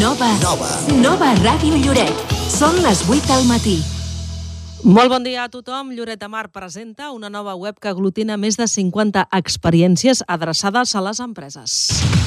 Nova. Nova. Nova Ràdio Lloret. Són les 8 del matí. Molt bon dia a tothom. Lloret de Mar presenta una nova web que aglutina més de 50 experiències adreçades a les empreses.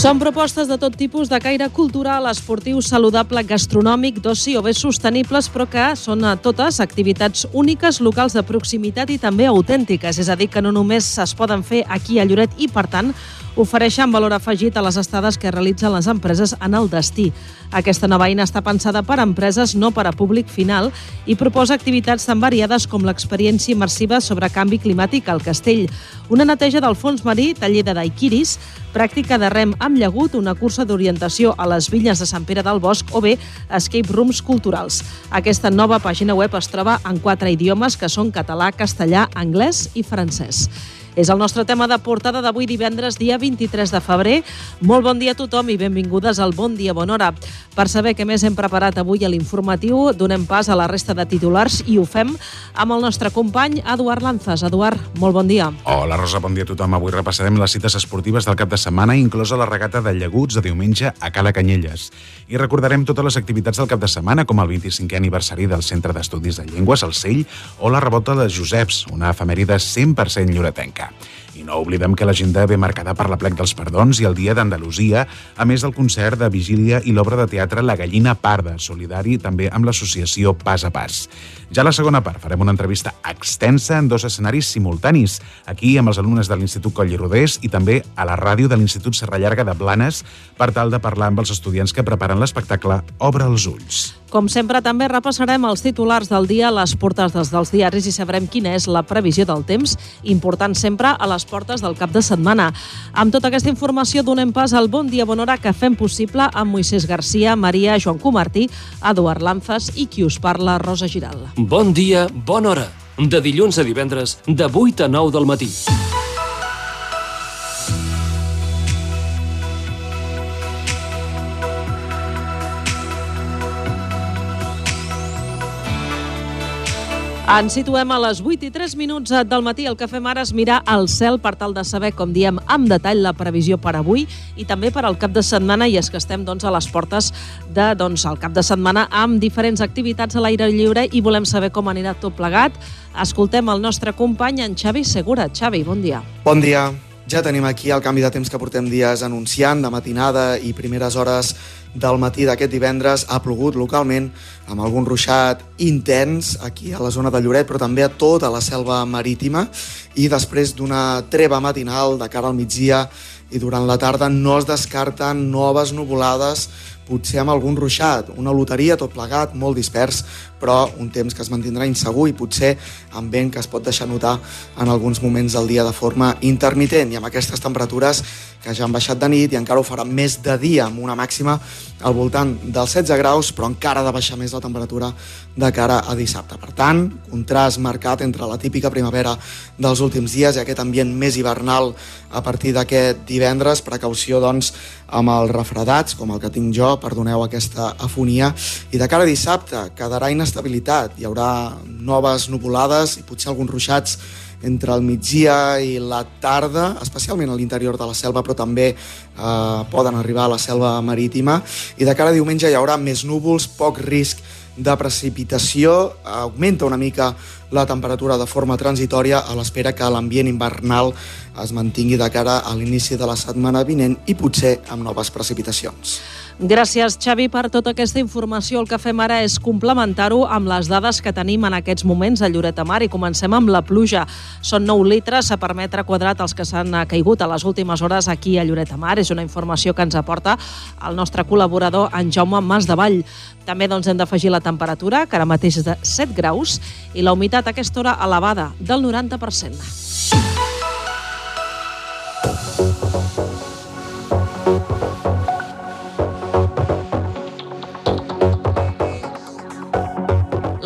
Són propostes de tot tipus de caire cultural, esportiu, saludable, gastronòmic, d'oci o bé sostenibles, però que són a totes activitats úniques, locals de proximitat i també autèntiques. És a dir, que no només es poden fer aquí a Lloret i, per tant, ofereixen valor afegit a les estades que realitzen les empreses en el destí. Aquesta nova eina està pensada per a empreses, no per a públic final, i proposa activitats tan variades com l'experiència immersiva sobre canvi climàtic al castell, una neteja del fons marí, taller de daiquiris, pràctica de rem amb llagut, una cursa d'orientació a les vinyes de Sant Pere del Bosc o bé escape rooms culturals. Aquesta nova pàgina web es troba en quatre idiomes que són català, castellà, anglès i francès. És el nostre tema de portada d'avui divendres, dia 23 de febrer. Molt bon dia a tothom i benvingudes al Bon Dia Bona Hora. Per saber què més hem preparat avui a l'informatiu, donem pas a la resta de titulars i ho fem amb el nostre company Eduard Lanzas. Eduard, molt bon dia. Hola, Rosa, bon dia a tothom. Avui repassarem les cites esportives del cap de setmana, inclosa la regata de Llaguts de diumenge a Cala Canyelles. I recordarem totes les activitats del cap de setmana, com el 25è aniversari del Centre d'Estudis de Llengües, el CELL, o la revolta de Joseps, una efemèride 100% lloretenca. I no oblidem que l'agenda ve marcada per la plec dels perdons i el Dia d'Andalusia, a més del concert de vigília i l'obra de teatre La Gallina Parda, solidari també amb l'associació Pas a Pas. Ja a la segona part farem una entrevista extensa en dos escenaris simultanis, aquí amb els alumnes de l'Institut Coll i Rodés i també a la ràdio de l'Institut Serra Llarga de Blanes per tal de parlar amb els estudiants que preparen l'espectacle Obre els ulls. Com sempre, també repassarem els titulars del dia a les portes dels, dels diaris i sabrem quina és la previsió del temps, important sempre a les portes del cap de setmana. Amb tota aquesta informació donem pas al Bon Dia Bona Hora que fem possible amb Moisès Garcia, Maria, Joan Comartí, Eduard Lanzas i qui us parla, Rosa Giral. Bon dia, bona hora. De dilluns a divendres, de 8 a 9 del matí. Ens situem a les 8 i 3 minuts del matí. El que fem ara és mirar al cel per tal de saber, com diem, amb detall la previsió per avui i també per al cap de setmana i és que estem doncs, a les portes de doncs, el cap de setmana amb diferents activitats a l'aire lliure i volem saber com anirà tot plegat. Escoltem el nostre company, en Xavi Segura. Xavi, bon dia. Bon dia. Ja tenim aquí el canvi de temps que portem dies anunciant, de matinada i primeres hores del matí d'aquest divendres. Ha plogut localment amb algun ruixat intens aquí a la zona de Lloret, però també a tota la selva marítima. I després d'una treva matinal de cara al migdia i durant la tarda no es descarten noves nuvolades potser amb algun ruixat, una loteria tot plegat, molt dispers, però un temps que es mantindrà insegur i potser amb vent que es pot deixar notar en alguns moments del dia de forma intermitent i amb aquestes temperatures que ja han baixat de nit i encara ho farà més de dia amb una màxima al voltant dels 16 graus, però encara ha de baixar més la temperatura de cara a dissabte. Per tant, contrast marcat entre la típica primavera dels últims dies i aquest ambient més hivernal a partir d'aquest divendres. Precaució, doncs, amb els refredats, com el que tinc jo, perdoneu aquesta afonia. I de cara a dissabte quedarà inestabilitat. Hi haurà noves nuvolades i potser alguns ruixats entre el migdia i la tarda, especialment a l'interior de la selva, però també eh, poden arribar a la selva marítima. I de cara a diumenge hi haurà més núvols, poc risc de precipitació, augmenta una mica la temperatura de forma transitòria a l'espera que l'ambient invernal es mantingui de cara a l'inici de la setmana vinent i potser amb noves precipitacions. Gràcies, Xavi, per tota aquesta informació. El que fem ara és complementar-ho amb les dades que tenim en aquests moments a Lloret de Mar i comencem amb la pluja. Són 9 litres per metre quadrat els que s'han caigut a les últimes hores aquí a Lloret de Mar. És una informació que ens aporta el nostre col·laborador, en Jaume Mas de Vall. També doncs, hem d'afegir la temperatura, que ara mateix és de 7 graus, i la humitat a aquesta hora elevada, del 90%.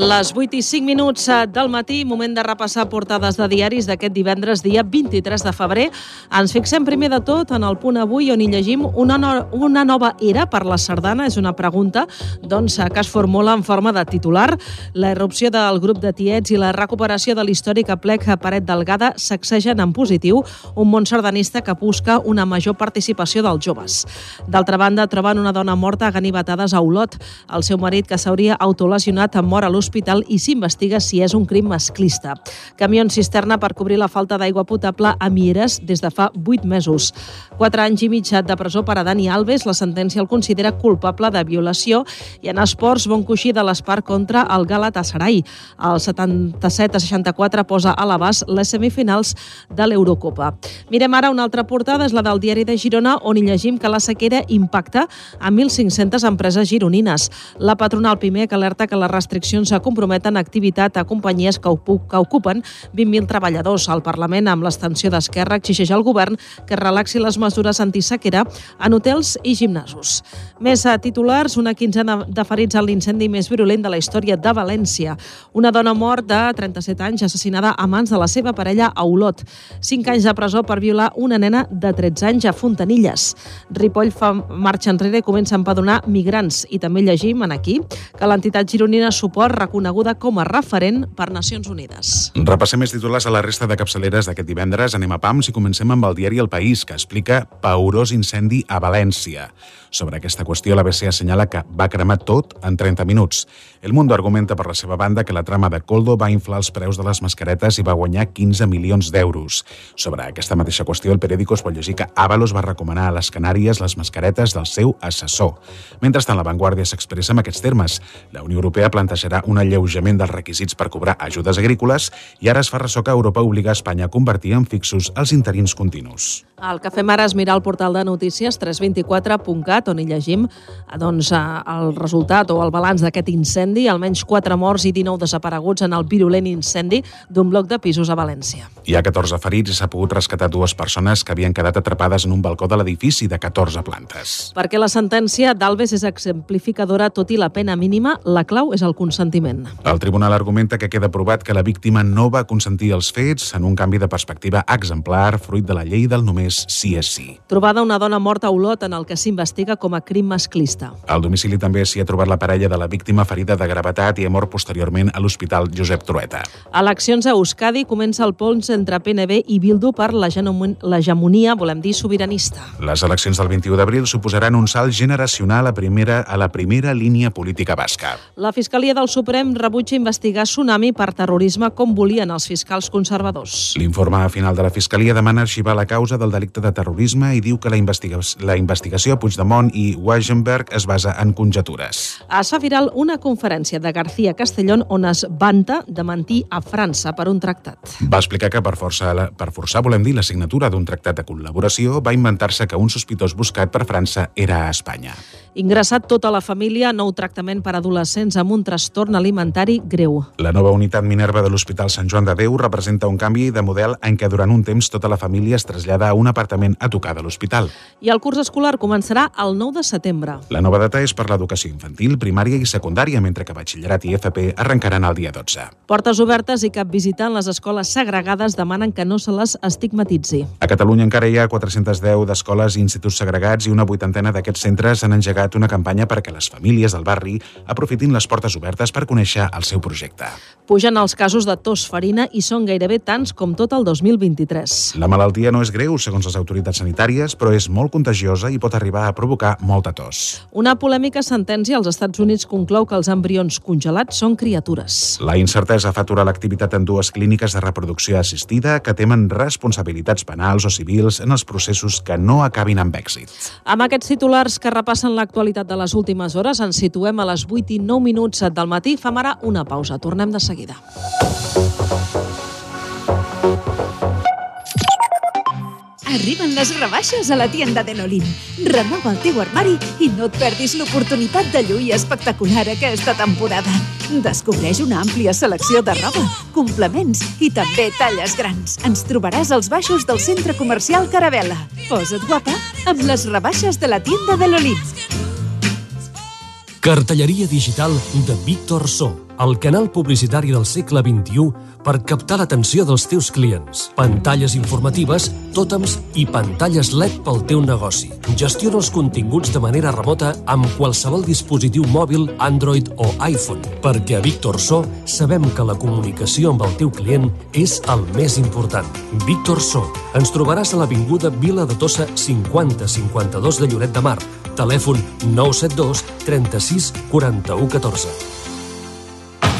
Les 8 i 5 minuts eh, del matí, moment de repassar portades de diaris d'aquest divendres, dia 23 de febrer. Ens fixem primer de tot en el punt avui on hi llegim una, no, una nova era per la sardana, és una pregunta doncs, que es formula en forma de titular. La irrupció del grup de tiets i la recuperació de l'històric plec Paret Delgada sacsegen en positiu un món sardanista que busca una major participació dels joves. D'altra banda, troben una dona morta a ganivetades a Olot. El seu marit, que s'hauria autolesionat, mor a l'hospital l'hospital i s'investiga si és un crim masclista. Camió en cisterna per cobrir la falta d'aigua potable a Mieres des de fa 8 mesos. Quatre anys i mig de presó per a Dani Alves. La sentència el considera culpable de violació i en esports bon coixí de l'Espart contra el Galatasaray. El 77 a 64 posa a l'abast les semifinals de l'Eurocopa. Mirem ara una altra portada, és la del diari de Girona, on hi llegim que la sequera impacta a 1.500 empreses gironines. La patronal Pimec alerta que les restriccions comprometen activitat a companyies que, que ocupen 20.000 treballadors. Al Parlament, amb l'extensió d'Esquerra, exigeix al govern que relaxi les mesures antisequera en hotels i gimnasos. Més a titulars, una quinzena de ferits en l'incendi més virulent de la història de València. Una dona mort de 37 anys assassinada a mans de la seva parella a Olot. 5 anys de presó per violar una nena de 13 anys a Fontanilles. Ripoll fa marxa enrere i comença a empadronar migrants. I també llegim en aquí que l'entitat gironina Suport reconeguda com a referent per Nacions Unides. Repassem més titulars a la resta de capçaleres d'aquest divendres. Anem a PAMS i comencem amb el diari El País, que explica paurós incendi a València. Sobre aquesta qüestió, l'ABC assenyala que va cremar tot en 30 minuts. El Mundo argumenta per la seva banda que la trama de Coldo va inflar els preus de les mascaretes i va guanyar 15 milions d'euros. Sobre aquesta mateixa qüestió, el periòdico es pot llegir que Avalos va recomanar a les Canàries les mascaretes del seu assessor. Mentrestant, la Vanguardia s'expressa en aquests termes. La Unió Europea plantejarà un alleujament dels requisits per cobrar ajudes agrícoles i ara es fa ressò que Europa obliga Espanya a convertir en fixos els interins continus. El que fem ara és mirar el portal de notícies 324.cat, on hi llegim doncs, el resultat o el balanç d'aquest incendi, almenys 4 morts i 19 desapareguts en el virulent incendi d'un bloc de pisos a València. Hi ha 14 ferits i s'ha pogut rescatar dues persones que havien quedat atrapades en un balcó de l'edifici de 14 plantes. Perquè la sentència d'Alves és exemplificadora, tot i la pena mínima, la clau és el consentiment. El tribunal argumenta que queda provat que la víctima no va consentir els fets en un canvi de perspectiva exemplar fruit de la llei del només sí és sí. Trobada una dona morta a Olot en el que s'investiga com a crim masclista. Al domicili també s'hi ha trobat la parella de la víctima ferida de gravetat i ha mort posteriorment a l'Hospital Josep Trueta. A eleccions a Euskadi comença el pons entre PNB i Bildu per l'hegemonia, volem dir, sobiranista. Les eleccions del 21 d'abril suposaran un salt generacional a, primera, a la primera línia política basca. La Fiscalia del Suprem rebutja investigar Tsunami per terrorisme com volien els fiscals conservadors. L'informe final de la Fiscalia demana arxivar la causa del delicte de terrorisme i diu que la, investiga la investigació a Puigdemont i Wagenberg es basa en conjectures. Es fa viral una conferència de García Castellón on es vanta de mentir a França per un tractat. Va explicar que per, força, per forçar, volem dir, la signatura d'un tractat de col·laboració, va inventar-se que un sospitós buscat per França era a Espanya. Ingressat tota la família, nou tractament per adolescents amb un trastorn alimentari greu. La nova unitat Minerva de l'Hospital Sant Joan de Déu representa un canvi de model en què durant un temps tota la família es trasllada a un apartament a tocar de l'hospital. I el curs escolar començarà el 9 de setembre. La nova data és per l'educació infantil, primària i secundària, mentre que batxillerat i FP arrencaran el dia 12. Portes obertes i cap visitant les escoles segregades demanen que no se les estigmatitzi. A Catalunya encara hi ha 410 d'escoles i instituts segregats i una vuitantena d'aquests centres han engegat una campanya perquè les famílies del barri aprofitin les portes obertes per conèixer el seu projecte. Pugen els casos de tos farina i són gairebé tants com tot el 2023. La malaltia no és greu, segons les autoritats sanitàries, però és molt contagiosa i pot arribar a provocar molta tos. Una polèmica sentència als Estats Units conclou que els embrions congelats són criatures. La incertesa fa aturar l'activitat en dues clíniques de reproducció assistida que temen responsabilitats penals o civils en els processos que no acabin amb èxit. Amb aquests titulars que repassen l'actualitat l'actualitat de les últimes hores. Ens situem a les 8 i 9 minuts del matí. Fem ara una pausa. Tornem de seguida. Arriben les rebaixes a la tienda de Nolin. Renova el teu armari i no et perdis l'oportunitat de lluir espectacular aquesta temporada. Descobreix una àmplia selecció de roba, complements i també talles grans. Ens trobaràs als baixos del centre comercial Caravela. Posa't guapa amb les rebaixes de la tienda de l'Olin. Cartelleria digital de Víctor So el canal publicitari del segle XXI per captar l'atenció dels teus clients. Pantalles informatives, tòtems i pantalles LED pel teu negoci. Gestiona els continguts de manera remota amb qualsevol dispositiu mòbil, Android o iPhone, perquè a Víctor So sabem que la comunicació amb el teu client és el més important. Víctor So. Ens trobaràs a l'Avinguda Vila de Tossa 5052 de Lloret de Mar. Telèfon 972 36 41 14.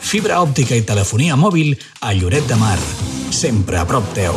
Fibra òptica i telefonia mòbil a Lloret de Mar sempre a prop teu.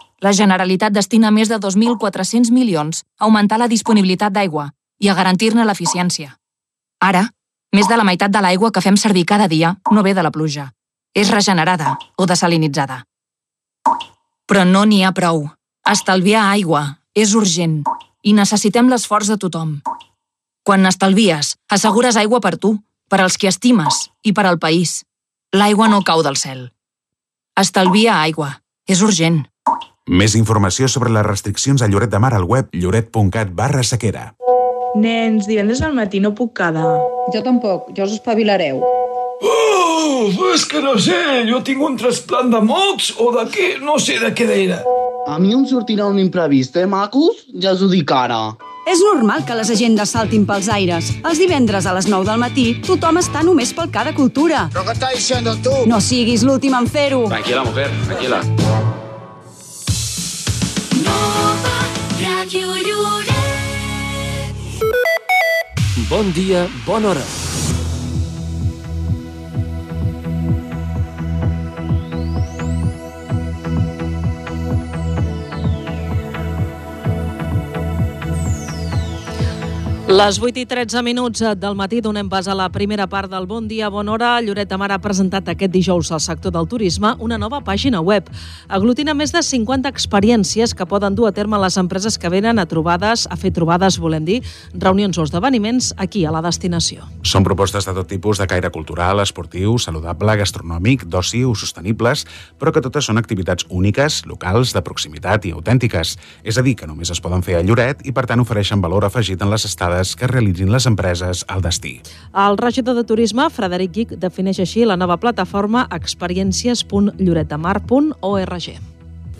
La Generalitat destina més de 2.400 milions a augmentar la disponibilitat d'aigua i a garantir-ne l'eficiència. Ara, més de la meitat de l'aigua que fem servir cada dia no ve de la pluja. És regenerada o desalinitzada. Però no n'hi ha prou. Estalviar aigua és urgent i necessitem l'esforç de tothom. Quan n'estalvies, assegures aigua per tu, per als qui estimes i per al país. L'aigua no cau del cel. Estalvia aigua. És urgent. Més informació sobre les restriccions a Lloret de Mar al web lloret.cat barra sequera. Nens, divendres al matí no puc quedar. Jo tampoc, ja us espavilareu. Oh, és que no sé, jo tinc un trasplant de mocs o de què, no sé de què era. A mi em sortirà un imprevist, eh, macos? Ja us ho dic ara. És normal que les agendes saltin pels aires. Els divendres a les 9 del matí tothom està només pel Cada Cultura. ¿Pero qué estás diciendo tú? No siguis l'últim en fer-ho. Tranquila, mujer, tranquila. Bon dia, bona hora. Les 8 i 13 minuts del matí donem pas a la primera part del Bon Dia, Bona Hora. Lloret de Mar ha presentat aquest dijous al sector del turisme una nova pàgina web. Aglutina més de 50 experiències que poden dur a terme les empreses que venen a trobades, a fer trobades, volem dir, reunions o esdeveniments aquí a la destinació. Són propostes de tot tipus de caire cultural, esportiu, saludable, gastronòmic, d'oci o sostenibles, però que totes són activitats úniques, locals, de proximitat i autèntiques. És a dir, que només es poden fer a Lloret i, per tant, ofereixen valor afegit en les estades activitats que realitzin les empreses al destí. El regidor de Turisme, Frederic Guic, defineix així la nova plataforma experiències.lloretamar.org.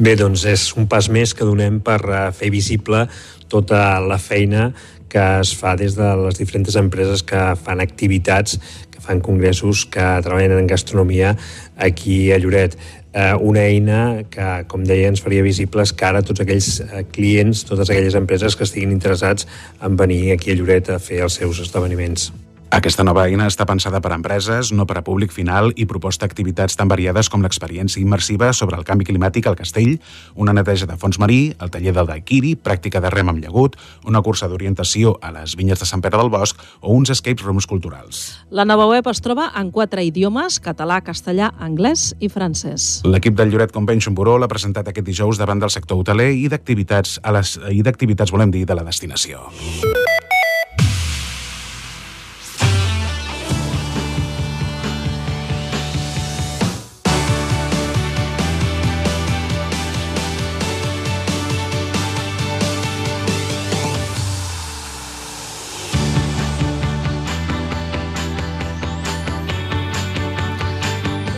Bé, doncs és un pas més que donem per eh, fer visible tota la feina que es fa des de les diferents empreses que fan activitats, que fan congressos, que treballen en gastronomia aquí a Lloret eh, una eina que, com deia, ens faria visibles que ara tots aquells eh, clients, totes aquelles empreses que estiguin interessats en venir aquí a Lloret a fer els seus esdeveniments. Aquesta nova eina està pensada per a empreses, no per a públic final i proposta activitats tan variades com l'experiència immersiva sobre el canvi climàtic al castell, una neteja de fons marí, el taller del daiquiri, pràctica de rem amb llagut, una cursa d'orientació a les vinyes de Sant Pere del Bosc o uns escape rooms culturals. La nova web es troba en quatre idiomes, català, castellà, anglès i francès. L'equip del Lloret Convention Bureau l'ha presentat aquest dijous davant del sector hoteler i d'activitats, a les, i d'activitats volem dir, de la destinació.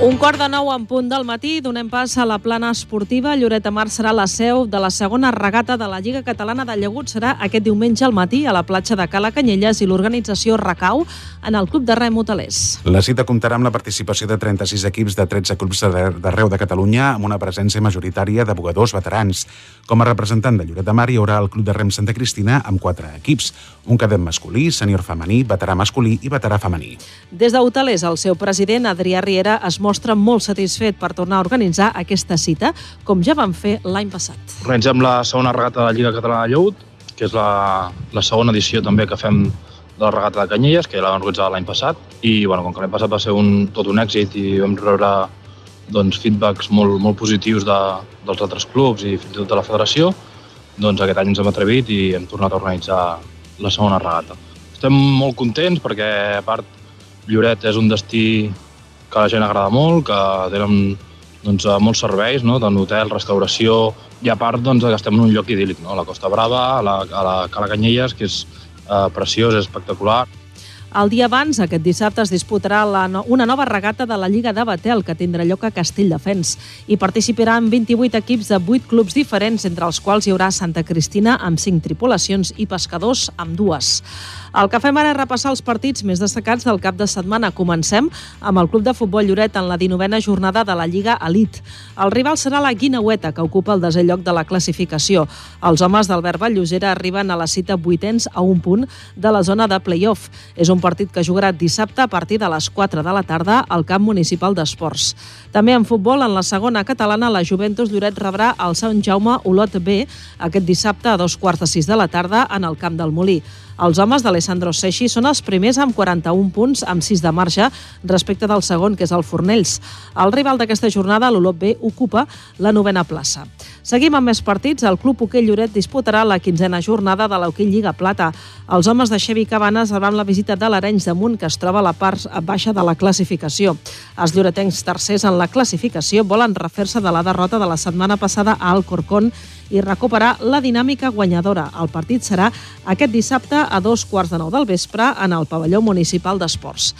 Un quart de nou en punt del matí, donem pas a la plana esportiva. Lloret de Mar serà la seu de la segona regata de la Lliga Catalana de Llagut. Serà aquest diumenge al matí a la platja de Cala Canyelles i l'organització recau en el Club de Rem Hotelers. La cita comptarà amb la participació de 36 equips de 13 clubs d'arreu de Catalunya amb una presència majoritària de bugadors veterans. Com a representant de Lloret de Mar hi haurà el Club de Rem Santa Cristina amb quatre equips, un cadet masculí, sènior femení, veterà masculí i veterà femení. Des d'Hotelers, el seu president, Adrià Riera, es mostra molt satisfet per tornar a organitzar aquesta cita, com ja van fer l'any passat. Organitzem la segona regata de la Lliga Catalana de Lleut, que és la, la segona edició també que fem de la regata de Canyelles, que ja la vam organitzar l'any passat, i bueno, com que l'any passat va ser un, tot un èxit i vam rebre doncs, feedbacks molt, molt positius de, dels altres clubs i fins i tot de la federació, doncs aquest any ens hem atrevit i hem tornat a organitzar la segona regata. Estem molt contents perquè, a part, Lloret és un destí que la gent agrada molt, que tenen doncs, molts serveis, no? tant hotel, restauració, i a part doncs, que estem en un lloc idíl·lic, no? a la Costa Brava, a la, a la Cala Canyelles, que és eh, preciós, és espectacular. El dia abans, aquest dissabte, es disputarà la no una nova regata de la Lliga de Batel, que tindrà lloc a Castelldefens. Hi participaran 28 equips de 8 clubs diferents, entre els quals hi haurà Santa Cristina amb 5 tripulacions i pescadors amb dues. El que fem ara és repassar els partits més destacats del cap de setmana. Comencem amb el Club de Futbol Lloret en la 19a jornada de la Lliga Elite. El rival serà la Guinaueta, que ocupa el desè lloc de la classificació. Els homes d'Albert Vallllogera arriben a la cita vuitens a un punt de la zona de play-off. És un partit que jugarà dissabte a partir de les 4 de la tarda al camp municipal d'esports. També en futbol, en la segona catalana, la Juventus Lloret rebrà el Sant Jaume Olot B aquest dissabte a dos quarts de sis de la tarda en el camp del Molí. Els homes d'Alessandro Seixi són els primers amb 41 punts, amb 6 de marge, respecte del segon, que és el Fornells. El rival d'aquesta jornada, l'Olot B, ocupa la novena plaça. Seguim amb més partits. El Club Hoquell Lloret disputarà la quinzena jornada de l'Hoquell Lliga Plata. Els homes de Xevi Cabanes van la visita de l'Arenys de Munt, que es troba a la part baixa de la classificació. Els lloretencs tercers en la classificació volen refer-se de la derrota de la setmana passada a Alcorcón i recuperar la dinàmica guanyadora. El partit serà aquest dissabte a dos quarts de nou del vespre en el pavelló municipal d'esports.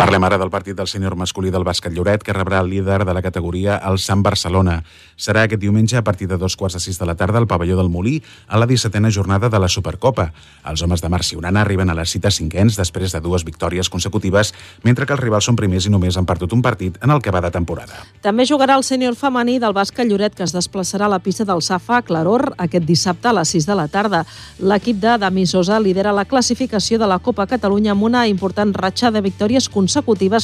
Parlem ara del partit del sènior masculí del bàsquet Lloret, que rebrà el líder de la categoria, el Sant Barcelona. Serà aquest diumenge a partir de dos quarts de sis de la tarda al pavelló del Molí, a la 17a jornada de la Supercopa. Els homes de Marc Siurana arriben a la cita cinquens després de dues victòries consecutives, mentre que els rivals són primers i només han perdut un partit en el que va de temporada. També jugarà el sènior femení del bàsquet Lloret, que es desplaçarà a la pista del Safa Claror aquest dissabte a les 6 de la tarda. L'equip de Dami Sosa lidera la classificació de la Copa Catalunya amb una important ratxa de victòries consecutives,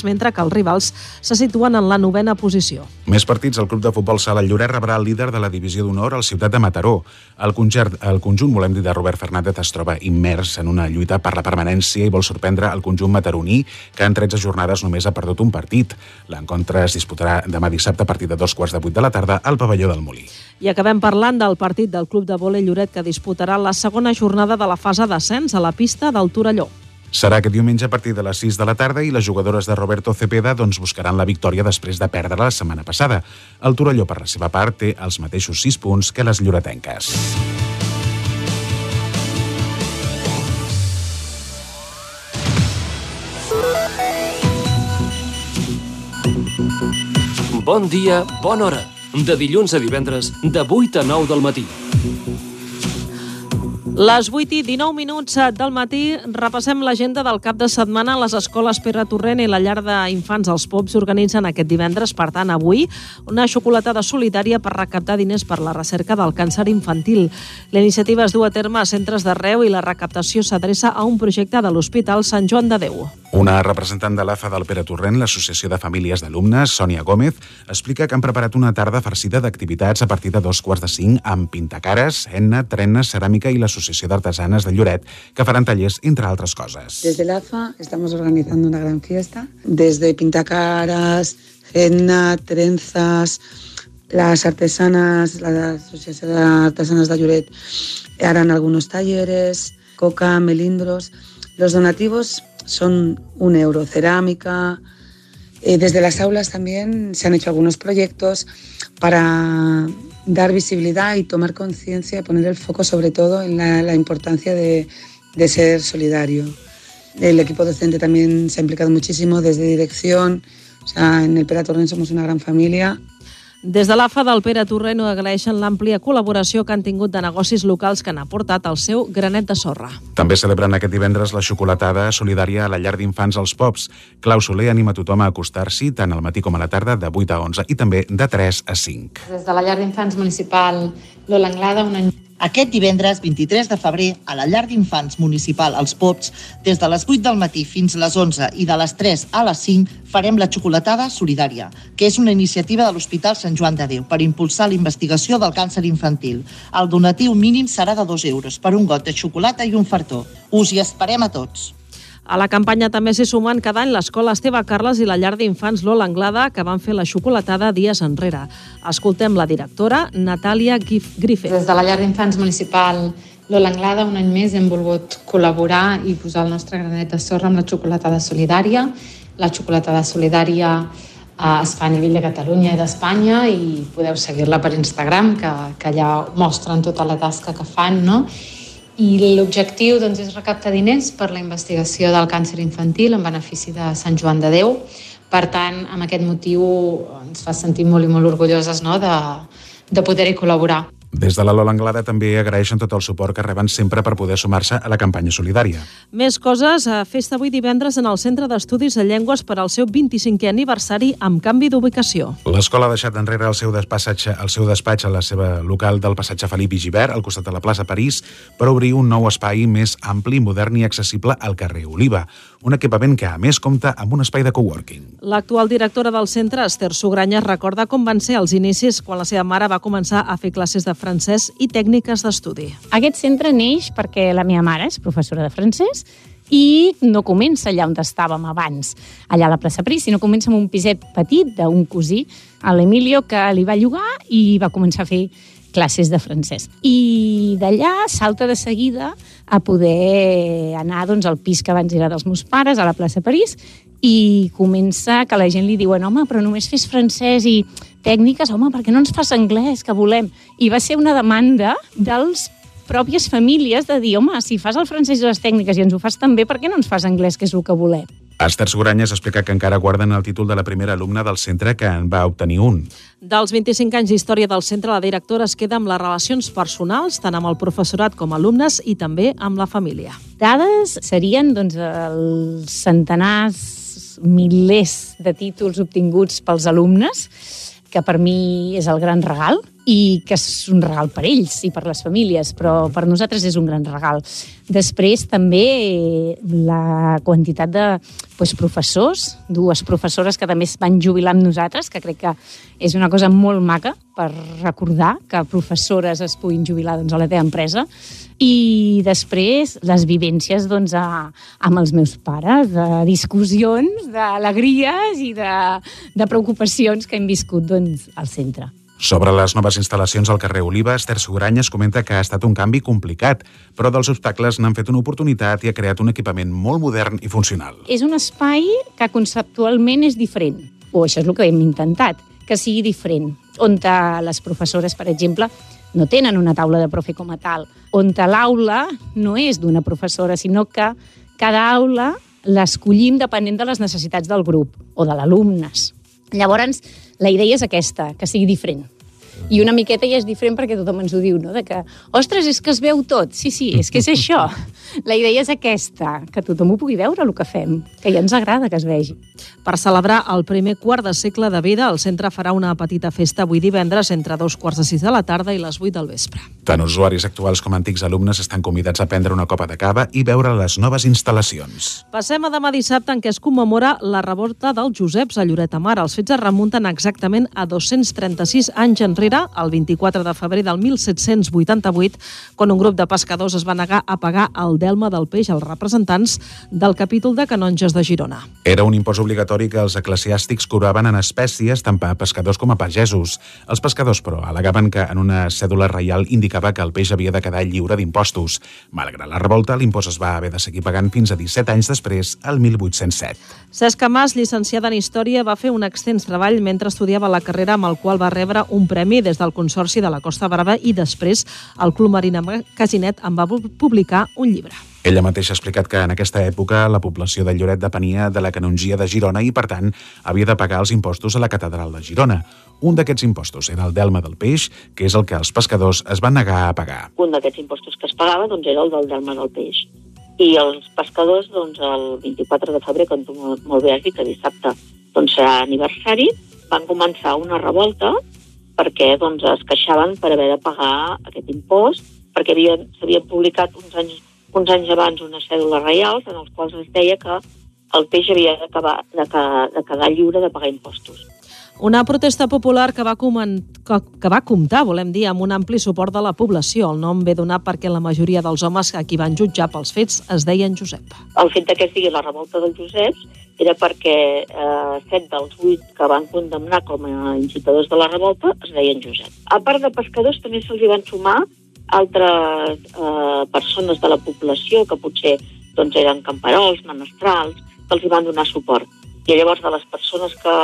mentre que els rivals se situen en la novena posició. Més partits, el club de futbol Sala Lloret rebrà el líder de la divisió d'honor al Ciutat de Mataró. El, concert, el conjunt, volem dir, de Robert Fernández es troba immers en una lluita per la permanència i vol sorprendre el conjunt mataroní, que en 13 jornades només ha perdut un partit. L'encontre es disputarà demà dissabte a partir de dos quarts de vuit de la tarda al pavelló del Molí. I acabem parlant del partit del club de vòlei Lloret que disputarà la segona jornada de la fase d'ascens a la pista del Torelló. Serà aquest diumenge a partir de les 6 de la tarda i les jugadores de Roberto Cepeda doncs, buscaran la victòria després de perdre la setmana passada. El Torelló, per la seva part, té els mateixos 6 punts que les lloretenques. Bon dia, bona hora. De dilluns a divendres, de 8 a 9 del matí. Les 8 i 19 minuts del matí repassem l'agenda del cap de setmana. Les escoles Pere Torrent i la llar d'infants als Pops organitzen aquest divendres, per tant, avui, una xocolatada solitària per recaptar diners per la recerca del càncer infantil. La iniciativa es du a terme a centres d'arreu i la recaptació s'adreça a un projecte de l'Hospital Sant Joan de Déu. Una representant de l'AFA del Pere Torrent, l'Associació de Famílies d'Alumnes, Sònia Gómez, explica que han preparat una tarda farcida d'activitats a partir de dos quarts de cinc amb pintacares, henna, trena, ceràmica i l'Associació d'Artesanes de Lloret, que faran tallers, entre altres cosas. Desde la AFA estamos organizando una gran fiesta, desde pintacaras, henna, trenzas, las artesanas, la Asociación de Artesanas de Lloret harán algunos talleres, coca, melindros. Los donativos son un euro, cerámica. Eh, desde las aulas también se han hecho algunos proyectos para dar visibilidad y tomar conciencia, poner el foco sobre todo en la, importancia de, de, ser solidario. El equipo docente también se ha implicado muchísimo desde dirección. O sea, en el Pera Torrent somos una gran familia des de l'AFA del Pere Torreno agraeixen l'àmplia col·laboració que han tingut de negocis locals que han aportat el seu granet de sorra. També celebren aquest divendres la xocolatada solidària a la llar d'infants als Pops. Clau Soler anima tothom a acostar-s'hi tant al matí com a la tarda de 8 a 11 i també de 3 a 5. Des de la llar d'infants municipal Lola Anglada, un any aquest divendres 23 de febrer, a la llar d'infants municipal Els Pops, des de les 8 del matí fins a les 11 i de les 3 a les 5, farem la xocolatada solidària, que és una iniciativa de l'Hospital Sant Joan de Déu per impulsar la investigació del càncer infantil. El donatiu mínim serà de 2 euros per un got de xocolata i un fartó. Us hi esperem a tots. A la campanya també s'hi sumen cada any l'Escola Esteve Carles i la llar d'infants Lola Anglada, que van fer la xocolatada dies enrere. Escoltem la directora, Natàlia Griffith. Des de la llar d'infants municipal Lola Anglada, un any més hem volgut col·laborar i posar el nostre granet de sorra amb la xocolatada solidària. La xocolatada solidària eh, es fa a nivell de Catalunya i d'Espanya i podeu seguir-la per Instagram, que, que allà mostren tota la tasca que fan, no? I l'objectiu doncs, és recaptar diners per la investigació del càncer infantil en benefici de Sant Joan de Déu. Per tant, amb aquest motiu ens fa sentir molt i molt orgulloses no? de, de poder-hi col·laborar. Des de la Lola Anglada també agraeixen tot el suport que reben sempre per poder sumar-se a la campanya solidària. Més coses, a festa avui divendres en el Centre d'Estudis de Llengües per al seu 25è aniversari amb canvi d'ubicació. L'escola ha deixat enrere el seu despatx, el seu despatx a la seva local del passatge Felip i Givert, al costat de la plaça París, per obrir un nou espai més ampli, modern i accessible al carrer Oliva un equipament que, a més, compta amb un espai de coworking. L'actual directora del centre, Esther Sugranya, recorda com van ser els inicis quan la seva mare va començar a fer classes de francès i tècniques d'estudi. Aquest centre neix perquè la meva mare és professora de francès i no comença allà on estàvem abans, allà a la plaça Pris, sinó comença amb un piset petit d'un cosí, a l'Emilio, que li va llogar i va començar a fer classes de francès. I d'allà salta de seguida a poder anar doncs, al pis que abans era dels meus pares, a la plaça París, i comença que la gent li diuen home, però només fes francès i tècniques, home, perquè no ens fas anglès, que volem? I va ser una demanda dels pròpies famílies de dir, home, si fas el francès i les tècniques i ens ho fas també, per què no ens fas anglès, que és el que volem? Esther Sogranyes explica que encara guarden el títol de la primera alumna del centre que en va obtenir un. Dels 25 anys d'història del centre, la directora es queda amb les relacions personals, tant amb el professorat com alumnes i també amb la família. Dades serien doncs, els centenars, milers de títols obtinguts pels alumnes, que per mi és el gran regal, i que és un regal per ells i per les famílies, però per nosaltres és un gran regal. Després també la quantitat de doncs, professors, dues professores que també es van jubilar amb nosaltres, que crec que és una cosa molt maca per recordar que professores es puguin jubilar doncs, a la teva empresa. I després les vivències doncs, a, amb els meus pares, de discussions, d'alegries i de, de preocupacions que hem viscut doncs, al centre. Sobre les noves instal·lacions al carrer Oliva, Esther Sogranyes comenta que ha estat un canvi complicat, però dels obstacles n'han fet una oportunitat i ha creat un equipament molt modern i funcional. És un espai que conceptualment és diferent, o això és el que hem intentat, que sigui diferent, on les professores, per exemple, no tenen una taula de profe com a tal, on l'aula no és d'una professora, sinó que cada aula l'escollim depenent de les necessitats del grup o de l'alumnes. Llavors, la idea és aquesta, que sigui diferent. I una miqueta ja és diferent perquè tothom ens ho diu, no? De que, ostres, és que es veu tot. Sí, sí, és que és això. La idea és aquesta, que tothom ho pugui veure, el que fem, que ja ens agrada que es vegi. Per celebrar el primer quart de segle de vida, el centre farà una petita festa avui divendres entre dos quarts de sis de la tarda i les vuit del vespre. Tant usuaris actuals com antics alumnes estan convidats a prendre una copa de cava i veure les noves instal·lacions. Passem a demà dissabte en què es commemora la revolta dels Joseps a Lloret de Mar. Els fets es remunten exactament a 236 anys enrere, el 24 de febrer del 1788, quan un grup de pescadors es va negar a pagar el delma del peix als representants del capítol de canonges de Girona. Era un impost obligatori que els eclesiàstics cobraven en espècies tant a pescadors com a pagesos. Els pescadors, però, alegaven que en una cèdula reial indicava que el peix havia de quedar lliure d'impostos. Malgrat la revolta, l'impost es va haver de seguir pagant fins a 17 anys després, el 1807. Cesc Mas, llicenciada en Història, va fer un extens treball mentre estudiava la carrera amb el qual va rebre un premi des del Consorci de la Costa Brava i després el Club Marina Casinet en va publicar un llibre. Ella mateixa ha explicat que en aquesta època la població de Lloret depenia de la canongia de Girona i, per tant, havia de pagar els impostos a la catedral de Girona. Un d'aquests impostos era el delma del peix, que és el que els pescadors es van negar a pagar. Un d'aquests impostos que es pagava doncs, era el del delma del peix. I els pescadors, doncs, el 24 de febrer, com tu molt bé has dit, que dissabte doncs, serà aniversari, van començar una revolta perquè doncs, es queixaven per haver de pagar aquest impost, perquè s'havien publicat uns anys uns anys abans unes cèdules reials en els quals es deia que el peix havia de, acabar, de, de quedar lliure de pagar impostos. Una protesta popular que va, que, que va comptar, volem dir, amb un ampli suport de la població. El nom ve donat perquè la majoria dels homes a qui van jutjar pels fets es deien Josep. El fet que es digui la revolta dels Joseps era perquè eh, set dels vuit que van condemnar com a incitadors de la revolta es deien Josep. A part de pescadors, també se'ls van sumar altres eh, persones de la població que potser doncs, eren camperols, menestrals, que els hi van donar suport. I llavors de les persones que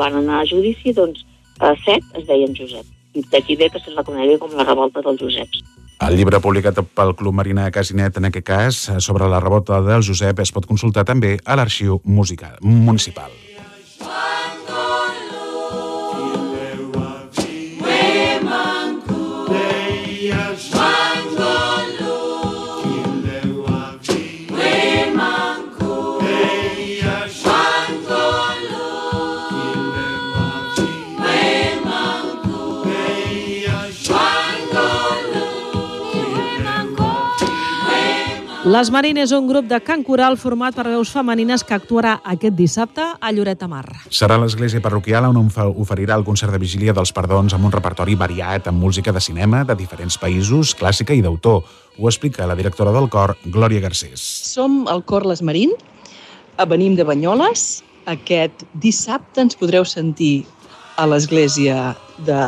van anar a judici, doncs, eh, set es deien Josep. D'aquí ve que se'ls la conegui com la revolta dels Joseps. El llibre publicat pel Club Marina Casinet, en aquest cas, sobre la revolta del Josep, es pot consultar també a l'arxiu musical municipal. Les Marines, un grup de cant coral format per veus femenines que actuarà aquest dissabte a Lloret de Mar. Serà l'església parroquial on oferirà el concert de vigília dels perdons amb un repertori variat amb música de cinema de diferents països, clàssica i d'autor. Ho explica la directora del cor, Glòria Garcés. Som el cor Les Marín, venim de Banyoles. Aquest dissabte ens podreu sentir a l'església de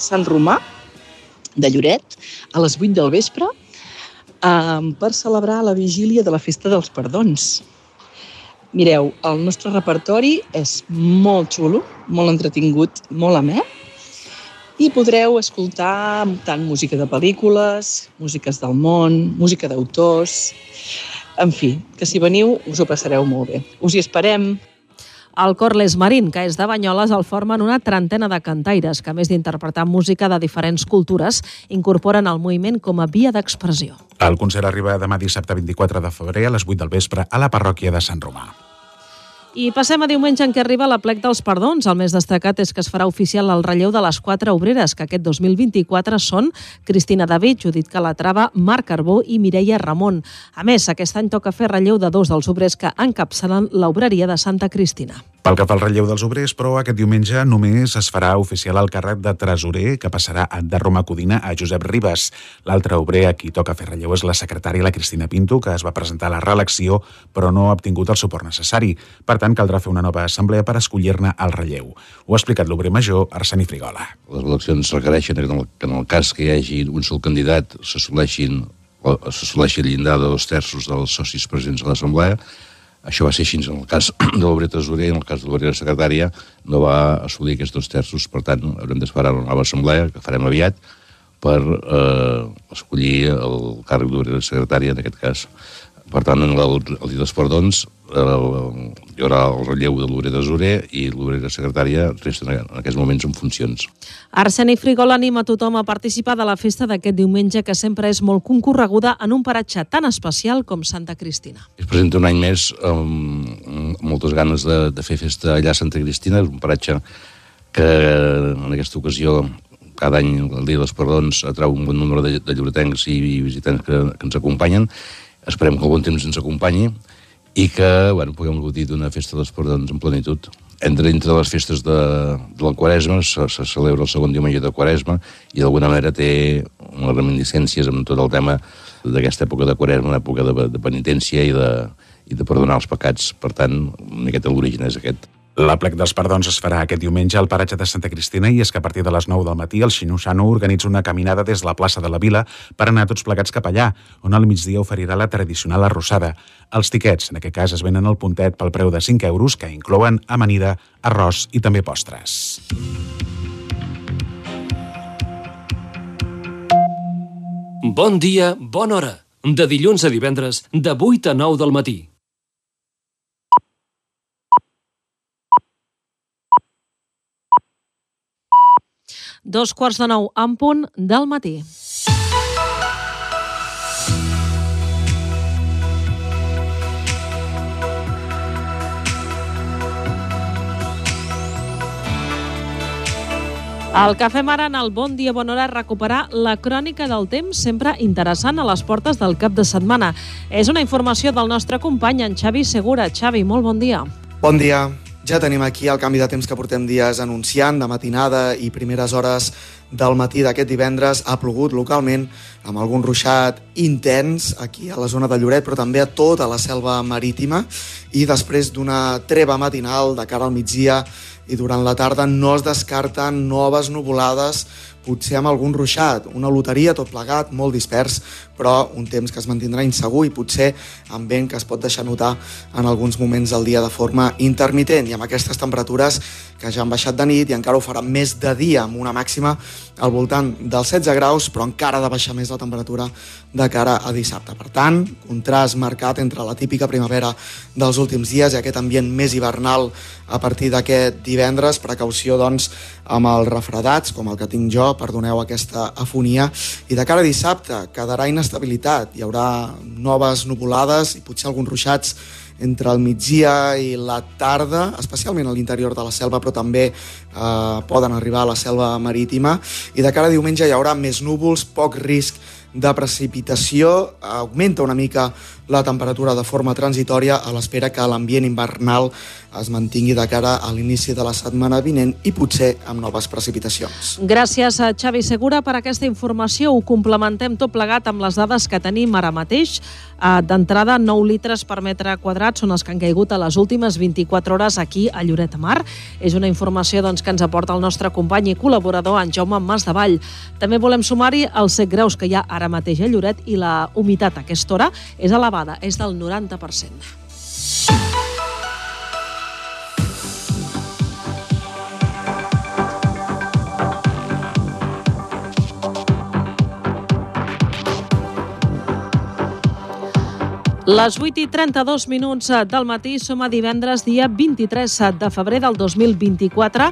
Sant Romà, de Lloret, a les 8 del vespre, um, per celebrar la vigília de la Festa dels Perdons. Mireu, el nostre repertori és molt xulo, molt entretingut, molt amè, i podreu escoltar tant música de pel·lícules, músiques del món, música d'autors... En fi, que si veniu us ho passareu molt bé. Us hi esperem! El cor Les Marín, que és de Banyoles, el formen una trentena de cantaires que, a més d'interpretar música de diferents cultures, incorporen el moviment com a via d'expressió. El concert arriba demà dissabte 24 de febrer a les 8 del vespre a la parròquia de Sant Romà. I passem a diumenge en què arriba la plec dels perdons. El més destacat és que es farà oficial el relleu de les quatre obreres, que aquest 2024 són Cristina David, Judit Calatrava, Marc Carbó i Mireia Ramon. A més, aquest any toca fer relleu de dos dels obrers que encapçalen l'obreria de Santa Cristina. Pel que fa al relleu dels obrers, però, aquest diumenge només es farà oficial el càrrec de tresorer que passarà de Roma Codina a Josep Ribas. L'altre obrer a qui toca fer relleu és la secretària, la Cristina Pinto, que es va presentar a la reelecció però no ha obtingut el suport necessari. Per tant, caldrà fer una nova assemblea per escollir-ne el relleu. Ho ha explicat l'obrer major, Arseni Frigola. Les eleccions requereixen que en el, que en el cas que hi hagi un sol candidat s'assoleixi el llindar de dos terços dels socis presents a l'assemblea això va ser així en el cas de l'obrer tresorer, en el cas de l'obrer secretària, no va assolir aquests dos terços, per tant, haurem d'esperar una nova assemblea, que farem aviat, per eh, escollir el càrrec d'obrer secretària, en aquest cas. Per tant, en el, el dia dels perdons el, hi haurà el relleu de l'obrer tesorer i l'obrera secretària resten en aquests moments en funcions. Arseni Frigol anima tothom a participar de la festa d'aquest diumenge que sempre és molt concorreguda en un paratge tan especial com Santa Cristina. Es presenta un any més amb moltes ganes de, de fer festa allà a Santa Cristina. És un paratge que en aquesta ocasió cada any el dia dels perdons atrau un bon número de, de lloretencs i visitants que, que ens acompanyen Esperem que el bon temps ens acompanyi i que bueno, puguem gaudir d'una festa dels perdons en plenitud. Entre, entre les festes de, de la Quaresma se, se celebra el segon diumenge de Quaresma i d'alguna manera té unes reminiscències amb tot el tema d'aquesta època de Quaresma, una època de, de penitència i de, i de perdonar els pecats. Per tant, una miqueta l'origen és aquest. La plec dels perdons es farà aquest diumenge al paratge de Santa Cristina i és que a partir de les 9 del matí el Xinusano organitza una caminada des de la plaça de la Vila per anar tots plegats cap allà, on al migdia oferirà la tradicional arrossada. Els tiquets, en aquest cas, es venen al puntet pel preu de 5 euros que inclouen amanida, arròs i també postres. Bon dia, bona hora. De dilluns a divendres, de 8 a 9 del matí. Dos quarts de nou en punt del matí. El que fem ara en el Bon Dia Bona Hora recuperar la crònica del temps sempre interessant a les portes del cap de setmana. És una informació del nostre company, en Xavi Segura. Xavi, molt bon dia. Bon dia. Ja tenim aquí el canvi de temps que portem dies anunciant, de matinada i primeres hores del matí d'aquest divendres. Ha plogut localment amb algun ruixat intens aquí a la zona de Lloret, però també a tota la selva marítima. I després d'una treva matinal de cara al migdia i durant la tarda no es descarten noves nuvolades, potser amb algun ruixat, una loteria tot plegat, molt dispers, però un temps que es mantindrà insegur i potser amb vent que es pot deixar notar en alguns moments del dia de forma intermitent i amb aquestes temperatures que ja han baixat de nit i encara ho farà més de dia amb una màxima al voltant dels 16 graus, però encara ha de baixar més la temperatura de cara a dissabte. Per tant, contrast marcat entre la típica primavera dels últims dies i aquest ambient més hivernal a partir d'aquest divendres. Precaució, doncs, amb els refredats, com el que tinc jo, perdoneu aquesta afonia. I de cara a dissabte quedarà inestabilitat. Hi haurà noves nuvolades i potser alguns ruixats entre el migdia i la tarda, especialment a l'interior de la selva, però també eh, poden arribar a la selva marítima. I de cara a diumenge hi haurà més núvols, poc risc de precipitació, augmenta una mica la temperatura de forma transitòria a l'espera que l'ambient invernal es mantingui de cara a l'inici de la setmana vinent i potser amb noves precipitacions. Gràcies a Xavi Segura per aquesta informació. Ho complementem tot plegat amb les dades que tenim ara mateix. Eh, d'entrada, 9 litres per metre quadrat són els que han caigut a les últimes 24 hores aquí a Lloret de Mar. És una informació doncs, que ens aporta el nostre company i col·laborador, en Jaume Vall. També volem sumar-hi els set greus que hi ha ara mateix a Lloret i la humitat a aquesta hora és elevada, és del 90%. Les 8 i 32 minuts del matí som a divendres, dia 23 de febrer del 2024.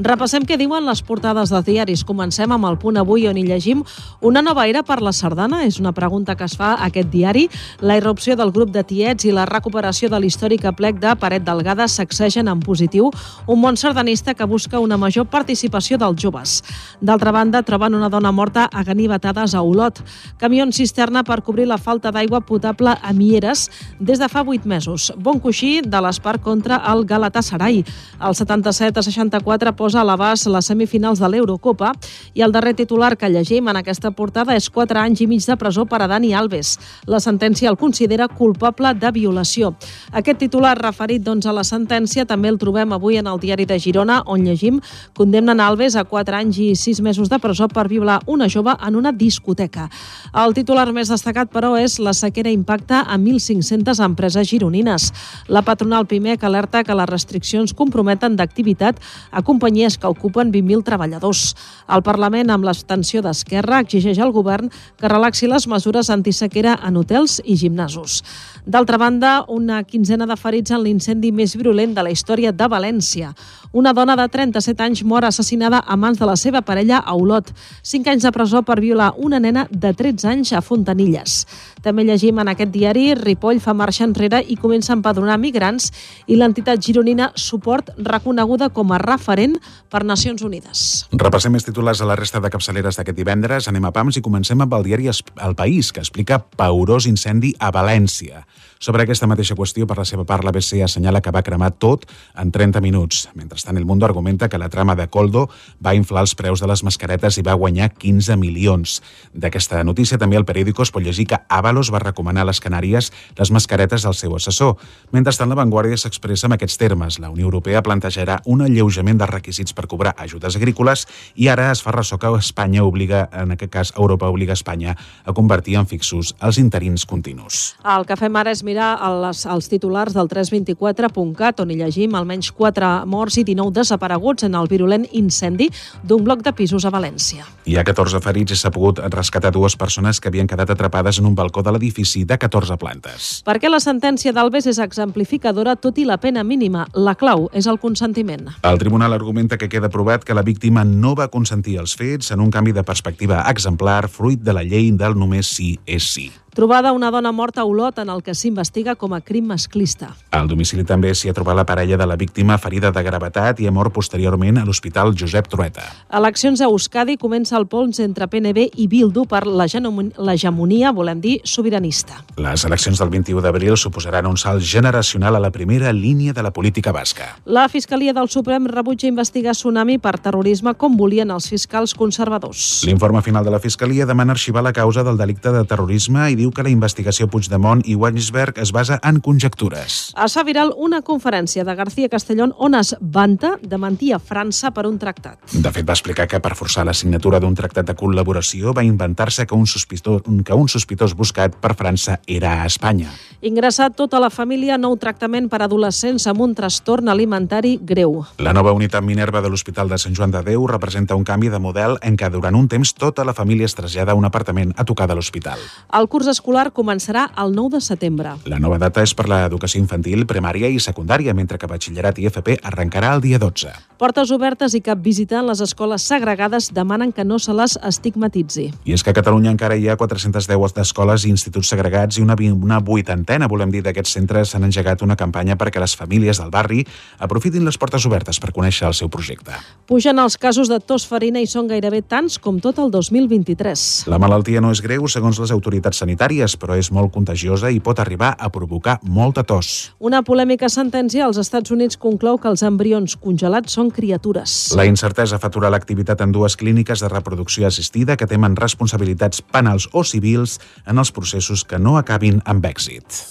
Repassem què diuen les portades dels diaris. Comencem amb el punt avui on hi llegim una nova era per la sardana. És una pregunta que es fa a aquest diari. La irrupció del grup de tiets i la recuperació de l'històric aplec de Paret Delgada sacsegen en positiu un món sardanista que busca una major participació dels joves. D'altra banda, troben una dona morta a ganivetades a Olot. Camions cisterna per cobrir la falta d'aigua potable a Mieres des de fa 8 mesos. Bon coixí de l'Espar contra el Galatasaray. El 77 a 64 posa a l'abast les semifinals de l'Eurocopa i el darrer titular que llegim en aquesta portada és 4 anys i mig de presó per a Dani Alves. La sentència el considera culpable de violació. Aquest titular referit doncs, a la sentència també el trobem avui en el diari de Girona, on llegim condemnen Alves a 4 anys i 6 mesos de presó per violar una jove en una discoteca. El titular més destacat, però, és la sequera impacta a 1.500 empreses gironines. La patronal PIMEC alerta que les restriccions comprometen d'activitat a companyies que ocupen 20.000 treballadors. El Parlament, amb l'abstenció d'Esquerra, exigeix al govern que relaxi les mesures antisequera en hotels i gimnasos. D'altra banda, una quinzena de ferits en l'incendi més virulent de la història de València. Una dona de 37 anys mor assassinada a mans de la seva parella a Olot. Cinc anys de presó per violar una nena de 13 anys a Fontanilles. També llegim en aquest diari Ripoll fa marxa enrere i comença a empadronar migrants i l'entitat gironina Suport reconeguda com a referent per Nacions Unides. Repassem més titulars a la resta de capçaleres d'aquest divendres. Anem a PAMS i comencem amb el diari El País, que explica paurós incendi a València. Sobre aquesta mateixa qüestió, per la seva part, l'ABC assenyala que va cremar tot en 30 minuts. Mentrestant, el Mundo argumenta que la trama de Coldo va inflar els preus de les mascaretes i va guanyar 15 milions. D'aquesta notícia, també el periòdico es pot llegir que Avalos va recomanar a les Canàries les mascaretes del seu assessor. Mentrestant, la Vanguardia s'expressa amb aquests termes. La Unió Europea plantejarà un alleujament dels requisits per cobrar ajudes agrícoles i ara es fa ressò que Espanya obliga, en aquest cas Europa obliga Espanya a convertir en fixos els interins continus. El que fem ara és mirar els, els titulars del 324.cat, on hi llegim almenys 4 morts i 29 desapareguts en el virulent incendi d'un bloc de pisos a València. Hi ha 14 ferits i s'ha pogut rescatar dues persones que havien quedat atrapades en un balcó de l'edifici de 14 plantes. Perquè la sentència d'Albes és exemplificadora, tot i la pena mínima. La clau és el consentiment. El tribunal argumenta que queda provat que la víctima no va consentir els fets en un canvi de perspectiva exemplar fruit de la llei del només sí és sí. Trobada una dona morta a Olot en el que s'investiga com a crim masclista. Al domicili també s'hi ha trobat la parella de la víctima ferida de gravetat i ha mort posteriorment a l'Hospital Josep Trueta. Eleccions a Euskadi comença el pols entre PNB i Bildu per l'hegemonia, volem dir, sobiranista. Les eleccions del 21 d'abril suposaran un salt generacional a la primera línia de la política basca. La Fiscalia del Suprem rebutja investigar Tsunami per terrorisme com volien els fiscals conservadors. L'informe final de la Fiscalia demana arxivar la causa del delicte de terrorisme i diu que la investigació Puigdemont i Wagensberg es basa en conjectures. Es fa viral una conferència de García Castellón on es vanta de mentir a França per un tractat. De fet, va explicar que per forçar la signatura d'un tractat de col·laboració va inventar-se que, un sospitós, que un sospitós buscat per França era a Espanya. Ingressat tota la família nou tractament per adolescents amb un trastorn alimentari greu. La nova unitat Minerva de l'Hospital de Sant Joan de Déu representa un canvi de model en què durant un temps tota la família es trasllada a un apartament a tocar de l'hospital. El curs escolar començarà el 9 de setembre. La nova data és per l'educació infantil, primària i secundària, mentre que batxillerat i FP arrencarà el dia 12. Portes obertes i cap visita en les escoles segregades demanen que no se les estigmatitzi. I és que a Catalunya encara hi ha 410 d'escoles i instituts segregats i una, una vuitantena, volem dir, d'aquests centres s'han engegat una campanya perquè les famílies del barri aprofitin les portes obertes per conèixer el seu projecte. Pugen els casos de tos farina i són gairebé tants com tot el 2023. La malaltia no és greu, segons les autoritats sanitàries, però és molt contagiosa i pot arribar a provocar molta tos. Una polèmica sentència als Estats Units conclou que els embrions congelats són criatures. La incertesa fa aturar l'activitat en dues clíniques de reproducció assistida que temen responsabilitats penals o civils en els processos que no acabin amb èxit.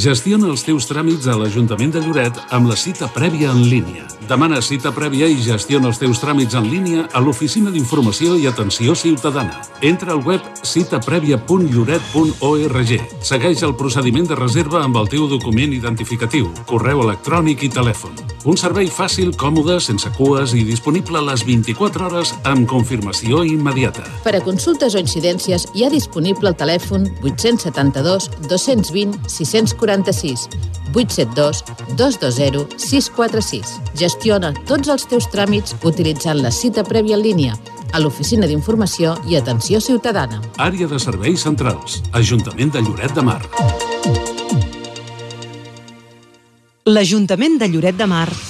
Gestiona els teus tràmits a l'Ajuntament de Lloret amb la cita prèvia en línia. Demana cita prèvia i gestiona els teus tràmits en línia a l'Oficina d'Informació i Atenció Ciutadana. Entra al web citaprèvia.lloret.org. Segueix el procediment de reserva amb el teu document identificatiu, correu electrònic i telèfon. Un servei fàcil, còmode, sense cues i disponible les 24 hores amb confirmació immediata. Per a consultes o incidències hi ha disponible el telèfon 872 220 646 872 220 646. Gestiona tots els teus tràmits utilitzant la cita prèvia en línia a l'Oficina d'Informació i Atenció Ciutadana. Àrea de Serveis Centrals. Ajuntament de Lloret de Mar. L'Ajuntament de Lloret de Mar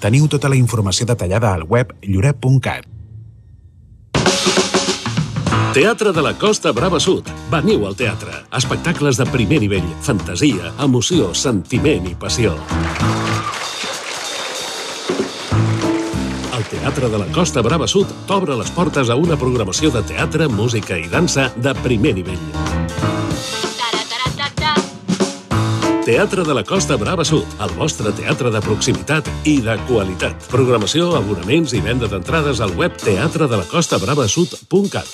Teniu tota la informació detallada al web lloret.cat. Teatre de la Costa Brava Sud. Veniu al teatre. Espectacles de primer nivell, fantasia, emoció, sentiment i passió. El Teatre de la Costa Brava Sud t'obre les portes a una programació de teatre, música i dansa de primer nivell. Teatre de la Costa Brava Sud, el vostre teatre de proximitat i de qualitat. Programació, abonaments i venda d'entrades al web teatredelacostaBravasud.cat.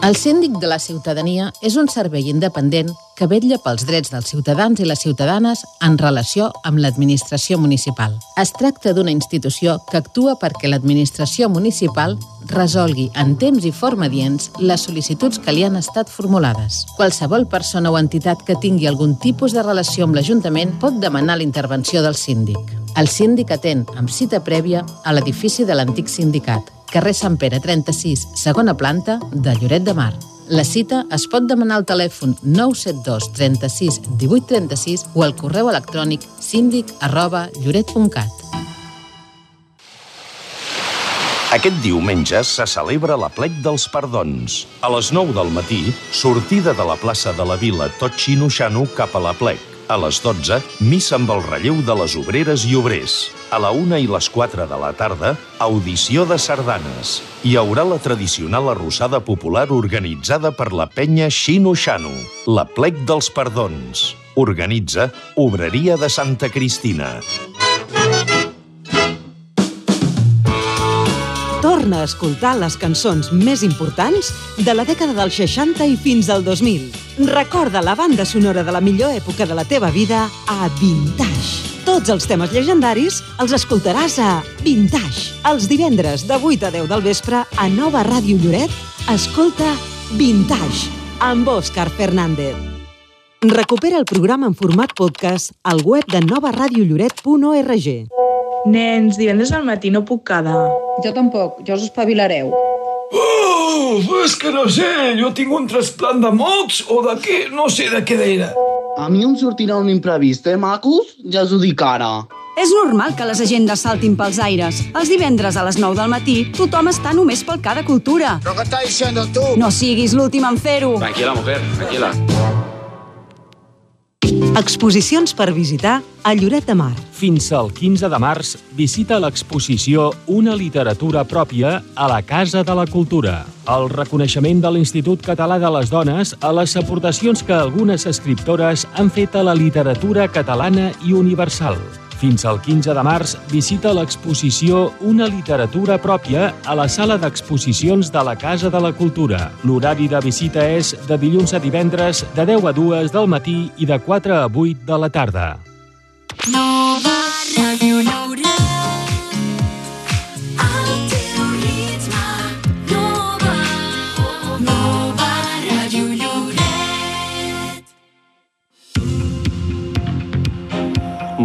El síndic de la ciutadania és un servei independent que vetlla pels drets dels ciutadans i les ciutadanes en relació amb l'administració municipal. Es tracta d'una institució que actua perquè l'administració municipal resolgui en temps i forma adients les sol·licituds que li han estat formulades. Qualsevol persona o entitat que tingui algun tipus de relació amb l'Ajuntament pot demanar la intervenció del síndic. El síndic atén amb cita prèvia a l'edifici de l'antic sindicat, carrer Sant Pere 36, segona planta, de Lloret de Mar. La cita es pot demanar al telèfon 972 36 18 36 o al correu electrònic síndic arroba lloret.cat. Aquest diumenge se celebra la plec dels perdons. A les 9 del matí, sortida de la plaça de la Vila tot xino-xano cap a la plec. A les 12, missa amb el relleu de les obreres i obrers. A la 1 i les 4 de la tarda, audició de sardanes. Hi haurà la tradicional arrossada popular organitzada per la penya Xino Xano, la plec dels perdons. Organitza Obreria de Santa Cristina. Torna a escoltar les cançons més importants de la dècada dels 60 i fins al 2000. Recorda la banda sonora de la millor època de la teva vida a Vintage. Tots els temes llegendaris els escoltaràs a Vintage. Els divendres de 8 a 10 del vespre a Nova Ràdio Lloret, escolta Vintage amb Òscar Fernández. Recupera el programa en format podcast al web de novaradiolloret.org. Nens, divendres al matí no puc quedar. Jo tampoc, ja us espavilareu. Oh, és que no sé, jo tinc un trasplant de mocs o de què, no sé de què era. A mi em sortirà un imprevist, eh, macos? Ja us ho dic ara. És normal que les agendes saltin pels aires. Els divendres a les 9 del matí tothom està només pel cada cultura. ¿Pero qué estás diciendo tú? No siguis l'últim en fer-ho. Tranquila, mujer, tranquila. Exposicions per visitar a Lloret de Mar. Fins al 15 de març visita l'exposició Una literatura pròpia a la Casa de la Cultura. El reconeixement de l'Institut Català de les Dones a les aportacions que algunes escriptores han fet a la literatura catalana i universal. Fins al 15 de març visita l'exposició Una literatura pròpia a la sala d'exposicions de la Casa de la Cultura. L'horari de visita és de dilluns a divendres de 10 a 2 del matí i de 4 a 8 de la tarda. Nova Ràdio Lloret.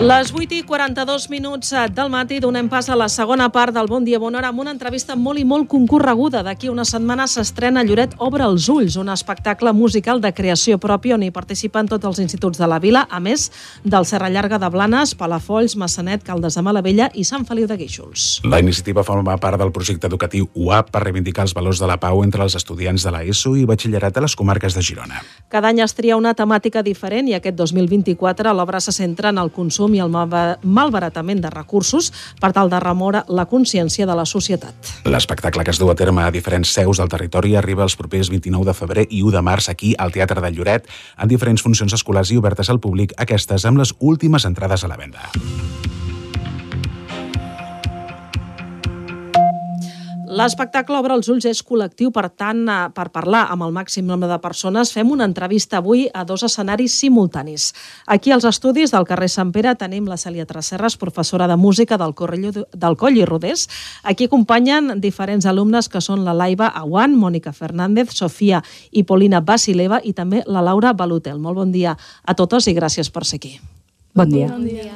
Les 8 i 42 minuts eh, del matí donem pas a la segona part del Bon Dia Bona Hora amb una entrevista molt i molt concorreguda. D'aquí una setmana s'estrena Lloret Obre els Ulls, un espectacle musical de creació pròpia on hi participen tots els instituts de la vila, a més del Serra Llarga de Blanes, Palafolls, Massanet, Caldes de Malavella i Sant Feliu de Guíxols. La iniciativa forma part del projecte educatiu UAP per reivindicar els valors de la pau entre els estudiants de l'ESO i batxillerat a les comarques de Girona. Cada any es tria una temàtica diferent i aquest 2024 l'obra se centra en el consum i el malba- malbaratament de recursos per tal de remoure la consciència de la societat. L'espectacle que es du a terme a diferents seus del territori arriba els propers 29 de febrer i 1 de març aquí al Teatre de Lloret en diferents funcions escolars i obertes al públic, aquestes amb les últimes entrades a la venda. L'espectacle Obre els ulls és col·lectiu, per tant, eh, per parlar amb el màxim nombre de persones, fem una entrevista avui a dos escenaris simultanis. Aquí als estudis del carrer Sant Pere tenim la Cèlia Tresserres, professora de música del, Corrello, del Coll i Rodés. Aquí acompanyen diferents alumnes que són la Laiva Aguant, Mònica Fernández, Sofia i Polina Basileva i també la Laura Balutel. Molt bon dia a totes i gràcies per ser aquí. Bon dia. Bon dia.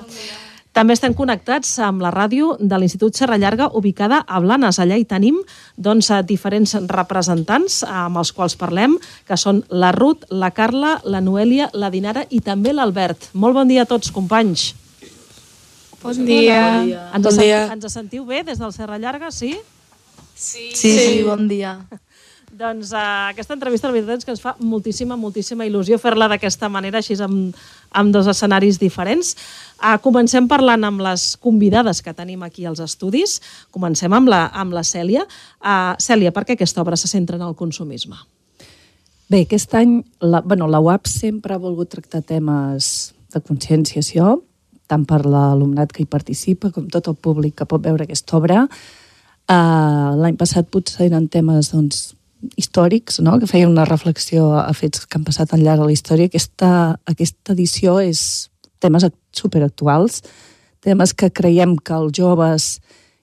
També estem connectats amb la ràdio de l'Institut Serra Llarga, ubicada a Blanes. Allà hi tenim doncs, a diferents representants amb els quals parlem, que són la Ruth, la Carla, la Noèlia, la Dinara i també l'Albert. Molt bon dia a tots, companys. Bon dia. Ens, Bon dia. ens sentiu bé des del Serra Llarga, sí? Sí, sí, bon dia. Doncs uh, aquesta entrevista, la veritat és que ens fa moltíssima, moltíssima il·lusió fer-la d'aquesta manera, així amb, amb dos escenaris diferents. Uh, comencem parlant amb les convidades que tenim aquí als estudis. Comencem amb la, amb la Cèlia. Uh, Cèlia, per què aquesta obra se centra en el consumisme? Bé, aquest any la, bueno, la UAP sempre ha volgut tractar temes de conscienciació, tant per l'alumnat que hi participa com tot el públic que pot veure aquesta obra. Uh, L'any passat potser eren temes doncs, històrics, no? que feien una reflexió a fets que han passat al llarg de la història. Aquesta, aquesta edició és temes ac- superactuals, temes que creiem que els joves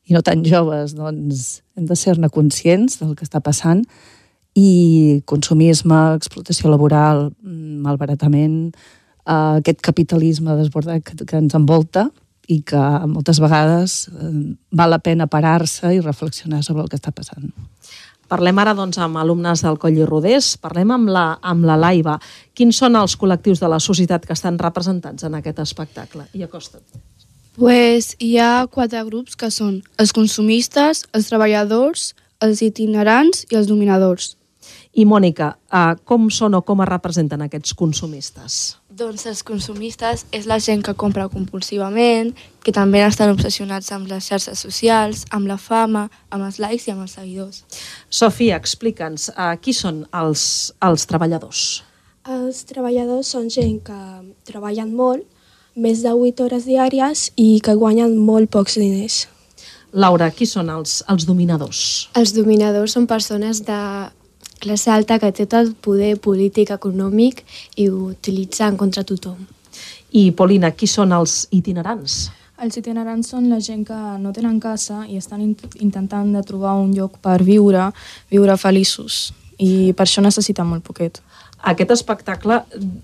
i no tan joves doncs, hem de ser-ne conscients del que està passant i consumisme, explotació laboral, mm, malbaratament, eh, aquest capitalisme desbordat que, que ens envolta i que moltes vegades eh, val la pena parar-se i reflexionar sobre el que està passant. Parlem ara doncs, amb alumnes del Coll i Rodés, parlem amb la, amb la Laiva. Quins són els col·lectius de la societat que estan representats en aquest espectacle? I acosta't. Pues hi ha quatre grups que són els consumistes, els treballadors, els itinerants i els dominadors. I Mònica, eh, com són o com es representen aquests consumistes? Doncs els consumistes és la gent que compra compulsivament, que també estan obsessionats amb les xarxes socials, amb la fama, amb els likes i amb els seguidors. Sofia, explica'ns, eh, qui són els, els treballadors? Els treballadors són gent que treballen molt, més de 8 hores diàries i que guanyen molt pocs diners. Laura, qui són els, els dominadors? Els dominadors són persones de classe alta que té tot el poder polític, econòmic i ho utilitza en contra tothom. I Polina, qui són els itinerants? Els itinerants són la gent que no tenen casa i estan int intentant de trobar un lloc per viure, viure feliços. I per això necessiten molt poquet. Aquest espectacle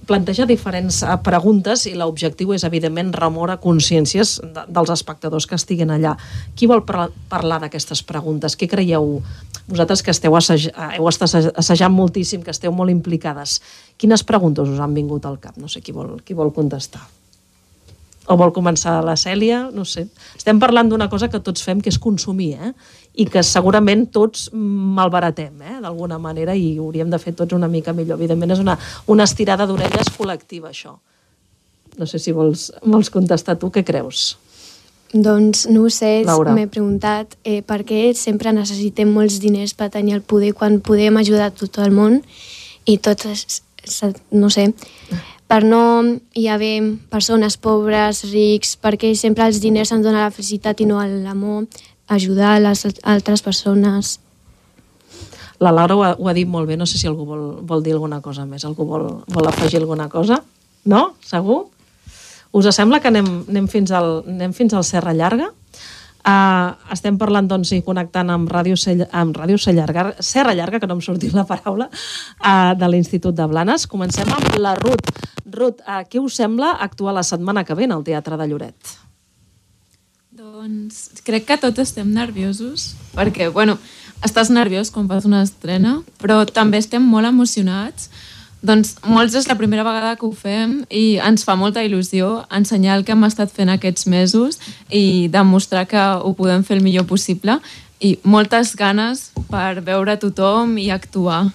planteja diferents eh, preguntes i l'objectiu és, evidentment, remoure consciències de, dels espectadors que estiguin allà. Qui vol par parlar d'aquestes preguntes? Què creieu vosaltres que esteu assaj heu estat assajant moltíssim, que esteu molt implicades? Quines preguntes us han vingut al cap? No sé qui vol, qui vol contestar. O vol començar la Cèlia? No sé. Estem parlant d'una cosa que tots fem, que és consumir, eh? I que segurament tots malbaratem, eh? d'alguna manera, i ho hauríem de fer tots una mica millor. Evidentment és una, una estirada d'orelles col·lectiva, això. No sé si vols, vols contestar tu, què creus? Doncs no ho sé, m'he preguntat eh, per què sempre necessitem molts diners per tenir el poder quan podem ajudar tot el món i tots, no sé, per no hi haver persones pobres, rics, perquè sempre els diners ens donen la felicitat i no l'amor, ajudar les altres persones. La Laura ho ha, ho ha dit molt bé, no sé si algú vol, vol dir alguna cosa més, algú vol, vol afegir alguna cosa? No? Segur? Us sembla que anem, anem, fins, al, anem fins al Serra Llarga? Uh, estem parlant doncs, i connectant amb Ràdio, Sell, amb Ràdio Sellarga, Serra Llarga, que no em sortit la paraula, uh, de l'Institut de Blanes. Comencem amb la Ruth. Ruth, uh, què us sembla actuar la setmana que ve al Teatre de Lloret? Doncs crec que tots estem nerviosos, perquè, bueno, estàs nerviós quan fas una estrena, però també estem molt emocionats. Doncs molts és la primera vegada que ho fem i ens fa molta il·lusió ensenyar el que hem estat fent aquests mesos i demostrar que ho podem fer el millor possible i moltes ganes per veure tothom i actuar.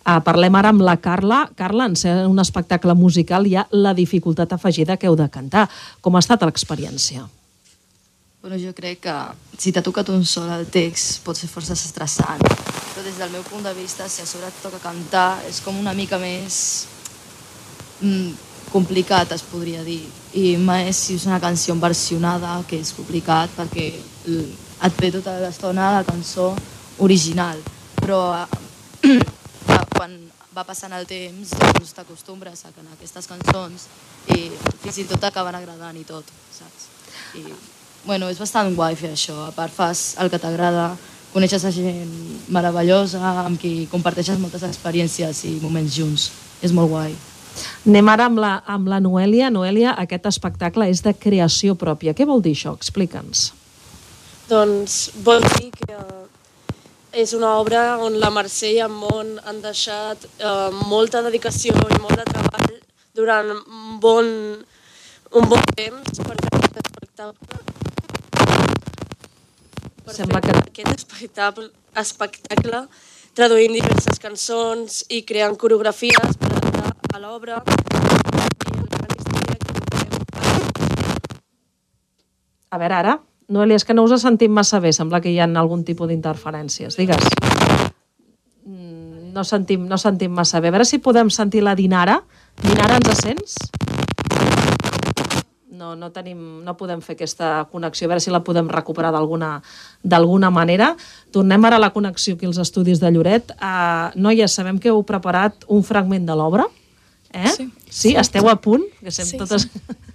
Uh, parlem ara amb la Carla. Carla, en ser un espectacle musical hi ha la dificultat afegida que heu de cantar. Com ha estat l'experiència? Bueno, jo crec que si t'ha tocat un sol el text pot ser força estressant, però des del meu punt de vista, si a sobre et toca cantar, és com una mica més mm, complicat, es podria dir. I més si és una canció versionada, que és complicat, perquè et ve tota l'estona la cançó original. Però quan va passant el temps, doncs t'acostumbres a aquestes cançons i fins i tot t'acaben agradant i tot, saps? I bueno, és bastant guai fer això. A part fas el que t'agrada, coneixes a gent meravellosa amb qui comparteixes moltes experiències i moments junts. És molt guai. Anem ara amb la, amb la Noèlia. Noèlia, aquest espectacle és de creació pròpia. Què vol dir això? Explica'ns. Doncs vol dir que és una obra on la Mercè i en Món han deixat eh, molta dedicació i molt de treball durant un bon, un bon temps per fer aquest espectacle. Sembla fer aquest espectacle, espectacle traduint diverses cançons i creant coreografies per adaptar a l'obra. A veure, ara, Noelia, és que no us ha sentit massa bé. Sembla que hi ha algun tipus d'interferències. Digues. Mm, No sentim, no sentim massa bé. A veure si podem sentir la Dinara. Dinara, ens sents? No, no, tenim, no podem fer aquesta connexió. A veure si la podem recuperar d'alguna manera. Tornem ara a la connexió aquí als estudis de Lloret. Uh, noies, sabem que heu preparat un fragment de l'obra. Eh? Sí. sí. Esteu a punt? Que Sí, totes... sí.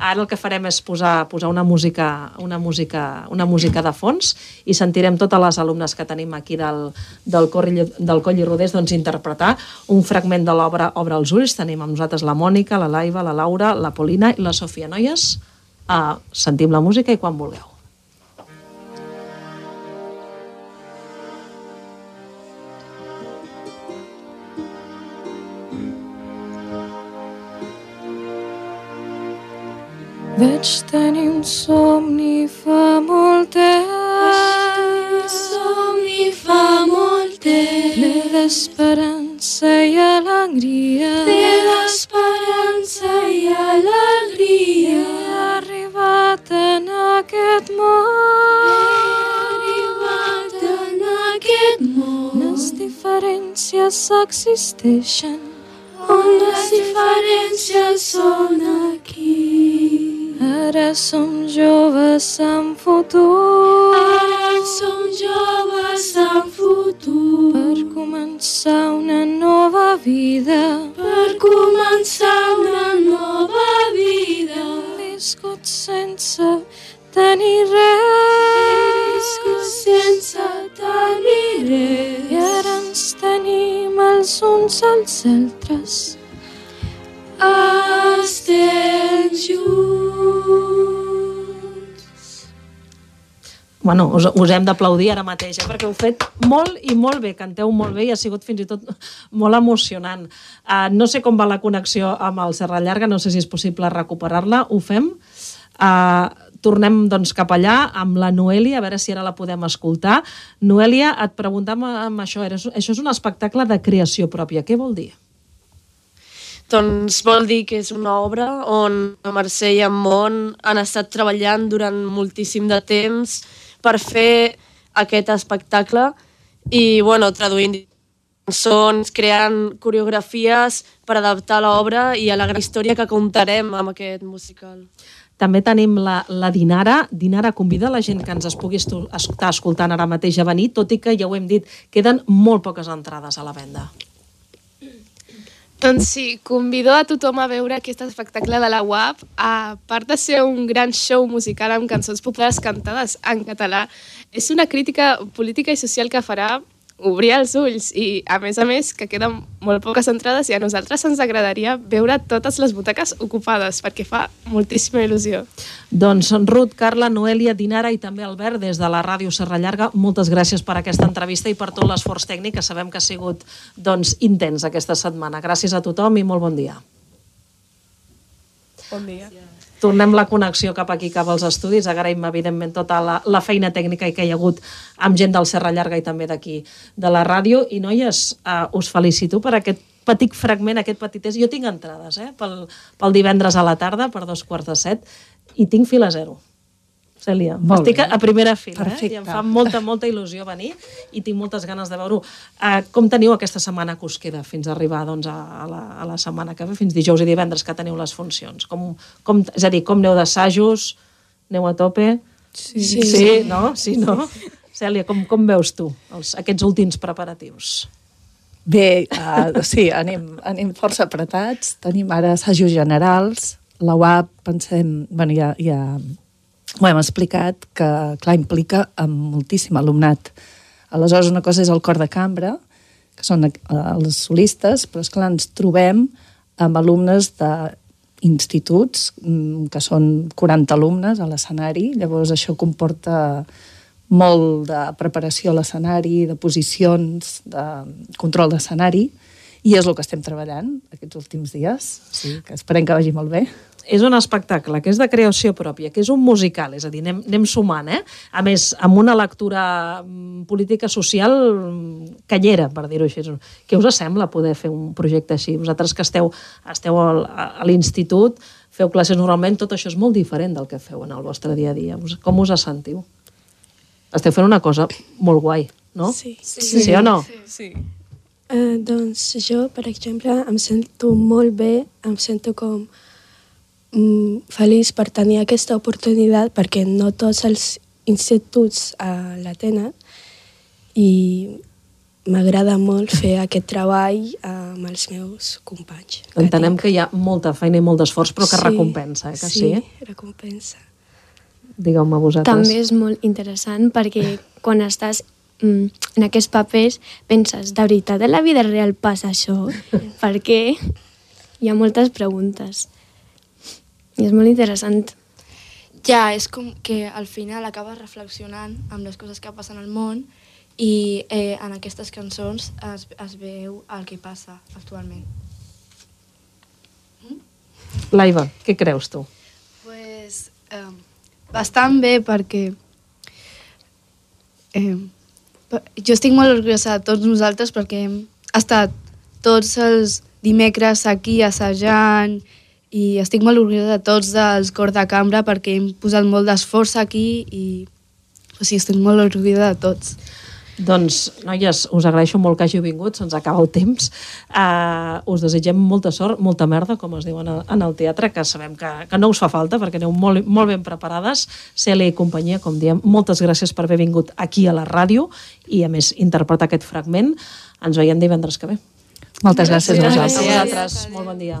Ara el que farem és posar, posar una, música, una, música, una música de fons i sentirem totes les alumnes que tenim aquí del, del, Corri, del Coll i Rodés doncs, interpretar un fragment de l'obra Obre els ulls. Tenim amb nosaltres la Mònica, la Laiva, la Laura, la Polina i la Sofia. Noies, uh, sentim la música i quan vulgueu. Vaig tenir un somni fa molt temps. somni fa molt temps. Ple d'esperança i alegria. Ple d'esperança i alegria. He arribat en aquest món. He arribat en aquest món. Les diferències existeixen. On les diferències són aquí. Ara som joves amb futur. Ara som joves amb futur. Per començar una nova vida. Per començar una nova vida. Viscut sense tenir res. Viscut sense tenir res. I ara ens tenim els uns als altres. Bueno, us, us hem d'aplaudir ara mateix, eh? perquè heu fet molt i molt bé, canteu molt bé i ha sigut fins i tot molt emocionant. Uh, no sé com va la connexió amb el Serra Llarga, no sé si és possible recuperar-la, ho fem. Uh, tornem doncs, cap allà amb la Noelia, a veure si ara la podem escoltar. Noelia, et preguntàvem amb això, això és un espectacle de creació pròpia, què vol dir? Doncs vol dir que és una obra on la Mercè i en Mont han estat treballant durant moltíssim de temps per fer aquest espectacle i, bueno, traduint cançons, creant coreografies per adaptar l'obra i a la gran història que contarem amb aquest musical. També tenim la, la Dinara. Dinara, convida la gent que ens es pugui estar escoltant ara mateix a venir, tot i que ja ho hem dit, queden molt poques entrades a la venda. Doncs sí, convido a tothom a veure aquest espectacle de la UAP. A part de ser un gran show musical amb cançons populars cantades en català, és una crítica política i social que farà obrir els ulls i, a més a més, que queden molt poques entrades i a nosaltres ens agradaria veure totes les butaques ocupades perquè fa moltíssima il·lusió. Doncs Ruth, Carla, Noelia, Dinara i també Albert, des de la ràdio Serra Llarga, moltes gràcies per aquesta entrevista i per tot l'esforç tècnic que sabem que ha sigut doncs, intens aquesta setmana. Gràcies a tothom i molt bon dia. Bon dia. Tornem la connexió cap aquí, cap als estudis. Agraïm, evidentment, tota la, la feina tècnica que hi ha hagut amb gent del Serra Llarga i també d'aquí de la ràdio. I, noies, uh, us felicito per aquest petit fragment, aquest petit test. Jo tinc entrades, eh?, pel, pel divendres a la tarda, per dos quarts de set, i tinc fila zero. Cèlia, Molt estic bé. a, primera fila, eh? I em fa molta, molta il·lusió venir i tinc moltes ganes de veure-ho. Uh, com teniu aquesta setmana que us queda fins a arribar doncs, a, a, la, a la setmana que ve, fins dijous i divendres que teniu les funcions? Com, com, és a dir, com aneu d'assajos? Aneu a tope? Sí. sí, sí no? Sí, no? Cèlia, com, com veus tu els, aquests últims preparatius? Bé, uh, sí, anem, anem força apretats. Tenim ara assajos generals. La UAP, pensem... Bueno, ja, ja ho hem explicat, que, clar, implica amb moltíssim alumnat. Aleshores, una cosa és el cor de cambra, que són eh, els solistes, però, esclar, ens trobem amb alumnes d'instituts, mm, que són 40 alumnes a l'escenari, llavors això comporta molt de preparació a l'escenari, de posicions, de control d'escenari, i és el que estem treballant aquests últims dies, sí, que esperem que vagi molt bé. És un espectacle que és de creació pròpia, que és un musical, és a dir, anem, anem sumant, eh? A més, amb una lectura mm, política social mm, canyera, per dir-ho així. Què us sembla poder fer un projecte així? Vosaltres que esteu, esteu al- a, l'institut, feu classes normalment, tot això és molt diferent del que feu en el vostre dia a dia. Com us sentiu? Esteu fent una cosa molt guai, no? Sí. Sí, sí o no? Sí. Uh, doncs jo, per exemple, em sento molt bé, em sento com feliç per tenir aquesta oportunitat perquè no tots els instituts uh, la tenen i m'agrada molt fer aquest treball amb els meus companys. Entenem que hi ha molta feina i molt d'esforç, però que recompensa, eh, que sí? Sí, recompensa. Digueu-me vosaltres. També és molt interessant perquè quan estàs mm, en aquests papers penses, de veritat en la vida real passa això? per què? Hi ha moltes preguntes. I és molt interessant. Ja, és com que al final acabes reflexionant amb les coses que passen al món i eh, en aquestes cançons es, es veu el que passa actualment. Laiva, què creus tu? Pues eh, bastant bé perquè eh, jo estic molt orgullosa de tots nosaltres perquè hem estat tots els dimecres aquí assajant i estic molt orgullosa de tots dels cors de cambra perquè hem posat molt d'esforç aquí i o sigui, estic molt orgullosa de tots. Doncs, noies, us agraeixo molt que hàgiu vingut, se'ns acaba el temps. Uh, us desitgem molta sort, molta merda, com es diu en el, teatre, que sabem que, que no us fa falta, perquè aneu molt, molt ben preparades. Cèlia i companyia, com diem, moltes gràcies per haver vingut aquí a la ràdio i, a més, interpretar aquest fragment. Ens veiem divendres que ve. Moltes gràcies, gràcies a vosaltres. A vosaltres. Molt bon dia.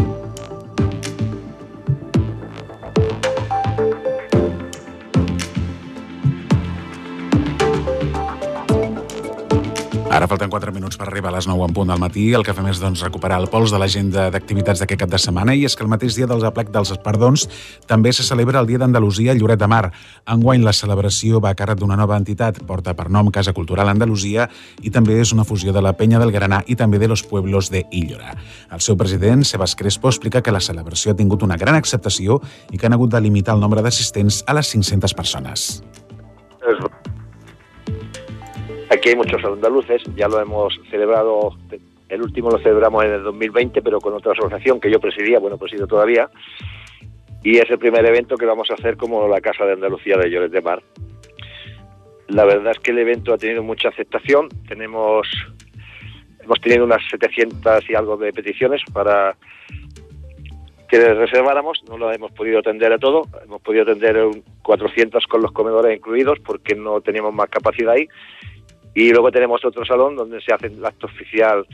Ara falten 4 minuts per arribar a les 9 en punt del matí. El que fem és doncs, recuperar el pols de l'agenda d'activitats d'aquest cap de setmana i és que el mateix dia dels aplec dels perdons també se celebra el Dia d'Andalusia a Lloret de Mar. Enguany la celebració va a càrrec d'una nova entitat, porta per nom Casa Cultural Andalusia i també és una fusió de la Penya del Granà i també de los pueblos de Illora. El seu president, Sebas Crespo, explica que la celebració ha tingut una gran acceptació i que han hagut de limitar el nombre d'assistents a les 500 persones. Aquí hay muchos andaluces, ya lo hemos celebrado, el último lo celebramos en el 2020, pero con otra asociación que yo presidía, bueno, presido todavía, y es el primer evento que vamos a hacer como la Casa de Andalucía de Lloret de Mar. La verdad es que el evento ha tenido mucha aceptación, tenemos hemos tenido unas 700 y algo de peticiones para que reserváramos, no lo hemos podido atender a todo, hemos podido atender 400 con los comedores incluidos porque no teníamos más capacidad ahí y luego tenemos otro salón donde se hace el acto oficial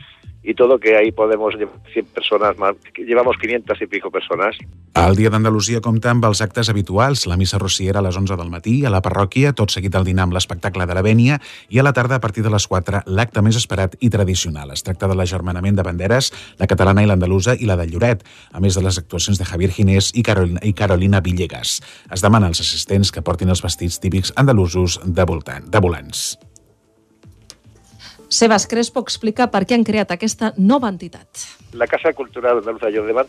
y todo, que ahí podemos llevar 100 personas más, llevamos 500 y pico personas. El Dia d'Andalusia compta amb els actes habituals, la missa rossiera a les 11 del matí, a la parròquia, tot seguit al dinar amb l'espectacle de la Vènia, i a la tarda, a partir de les 4, l'acte més esperat i tradicional. Es tracta de l'agermanament de banderes, la catalana i l'andalusa i la de Lloret, a més de les actuacions de Javier Ginés i Carolina, i Carolina Villegas. Es demana als assistents que portin els vestits típics andalusos de, voltant, de volants. Sebas Crespo explica per què han creat aquesta nova entitat. La Casa Cultural Andaluza de Mar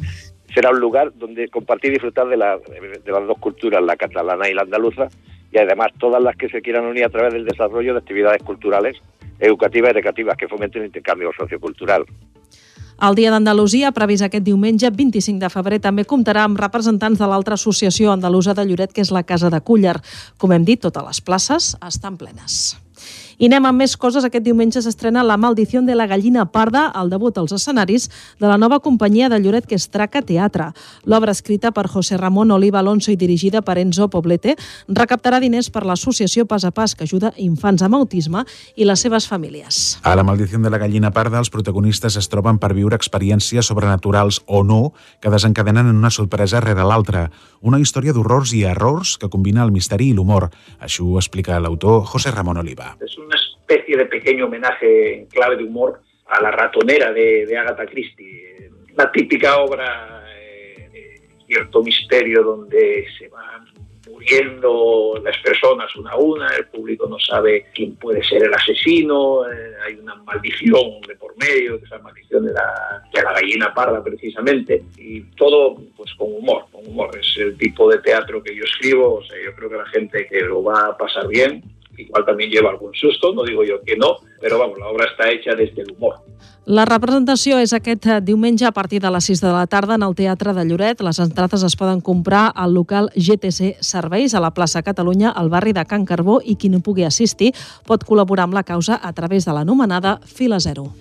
será un lugar donde compartir y disfrutar de, la, de las dos culturas, la catalana y la andaluza, y además todas las que se quieran unir a través del desarrollo de actividades culturales, educativas y recreativas que fomenten el intercambio sociocultural. El Dia d'Andalusia, previst aquest diumenge 25 de febrer, també comptarà amb representants de l'altra associació andalusa de Lloret, que és la Casa de Cúller. Com hem dit, totes les places estan plenes. I anem amb més coses. Aquest diumenge s'estrena La maldició de la gallina parda, el debut als escenaris de la nova companyia de Lloret que es Traca Teatre. L'obra escrita per José Ramón Oliva Alonso i dirigida per Enzo Poblete recaptarà diners per l'associació Pas a Pas que ajuda infants amb autisme i les seves famílies. A La maldició de la gallina parda, els protagonistes es troben per viure experiències sobrenaturals o no que desencadenen en una sorpresa rere l'altra. Una història d'horrors i errors que combina el misteri i l'humor. Això ho explica l'autor José Ramón Oliva. Es una especie de pequeño homenaje en clave de humor a la ratonera de, de Agatha Christie. La típica obra eh, de cierto misterio donde se van muriendo las personas una a una, el público no sabe quién puede ser el asesino, eh, hay una maldición de por medio, que es la maldición de la, de la gallina parda precisamente, y todo pues con humor, con humor. Es el tipo de teatro que yo escribo, o sea, yo creo que la gente que lo va a pasar bien, igual también lleva algún susto, no digo yo que no, pero vamos, la obra está hecha desde el humor. La representació és aquest diumenge a partir de les 6 de la tarda en el Teatre de Lloret. Les entrades es poden comprar al local GTC Serveis a la plaça Catalunya, al barri de Can Carbó, i qui no pugui assistir pot col·laborar amb la causa a través de l'anomenada Fila Zero.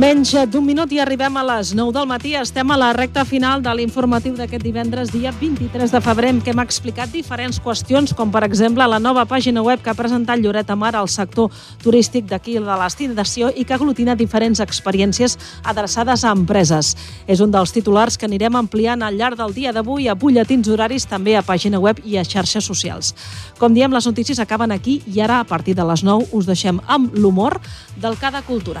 Menys d'un minut i arribem a les 9 del matí. Estem a la recta final de l'informatiu d'aquest divendres, dia 23 de febrer, què hem explicat diferents qüestions, com per exemple la nova pàgina web que ha presentat Lloret Amar al sector turístic d'aquí de la destinació i que aglutina diferents experiències adreçades a empreses. És un dels titulars que anirem ampliant al llarg del dia d'avui a butlletins horaris, també a pàgina web i a xarxes socials. Com diem, les notícies acaben aquí i ara, a partir de les 9, us deixem amb l'humor del Cada Cultura.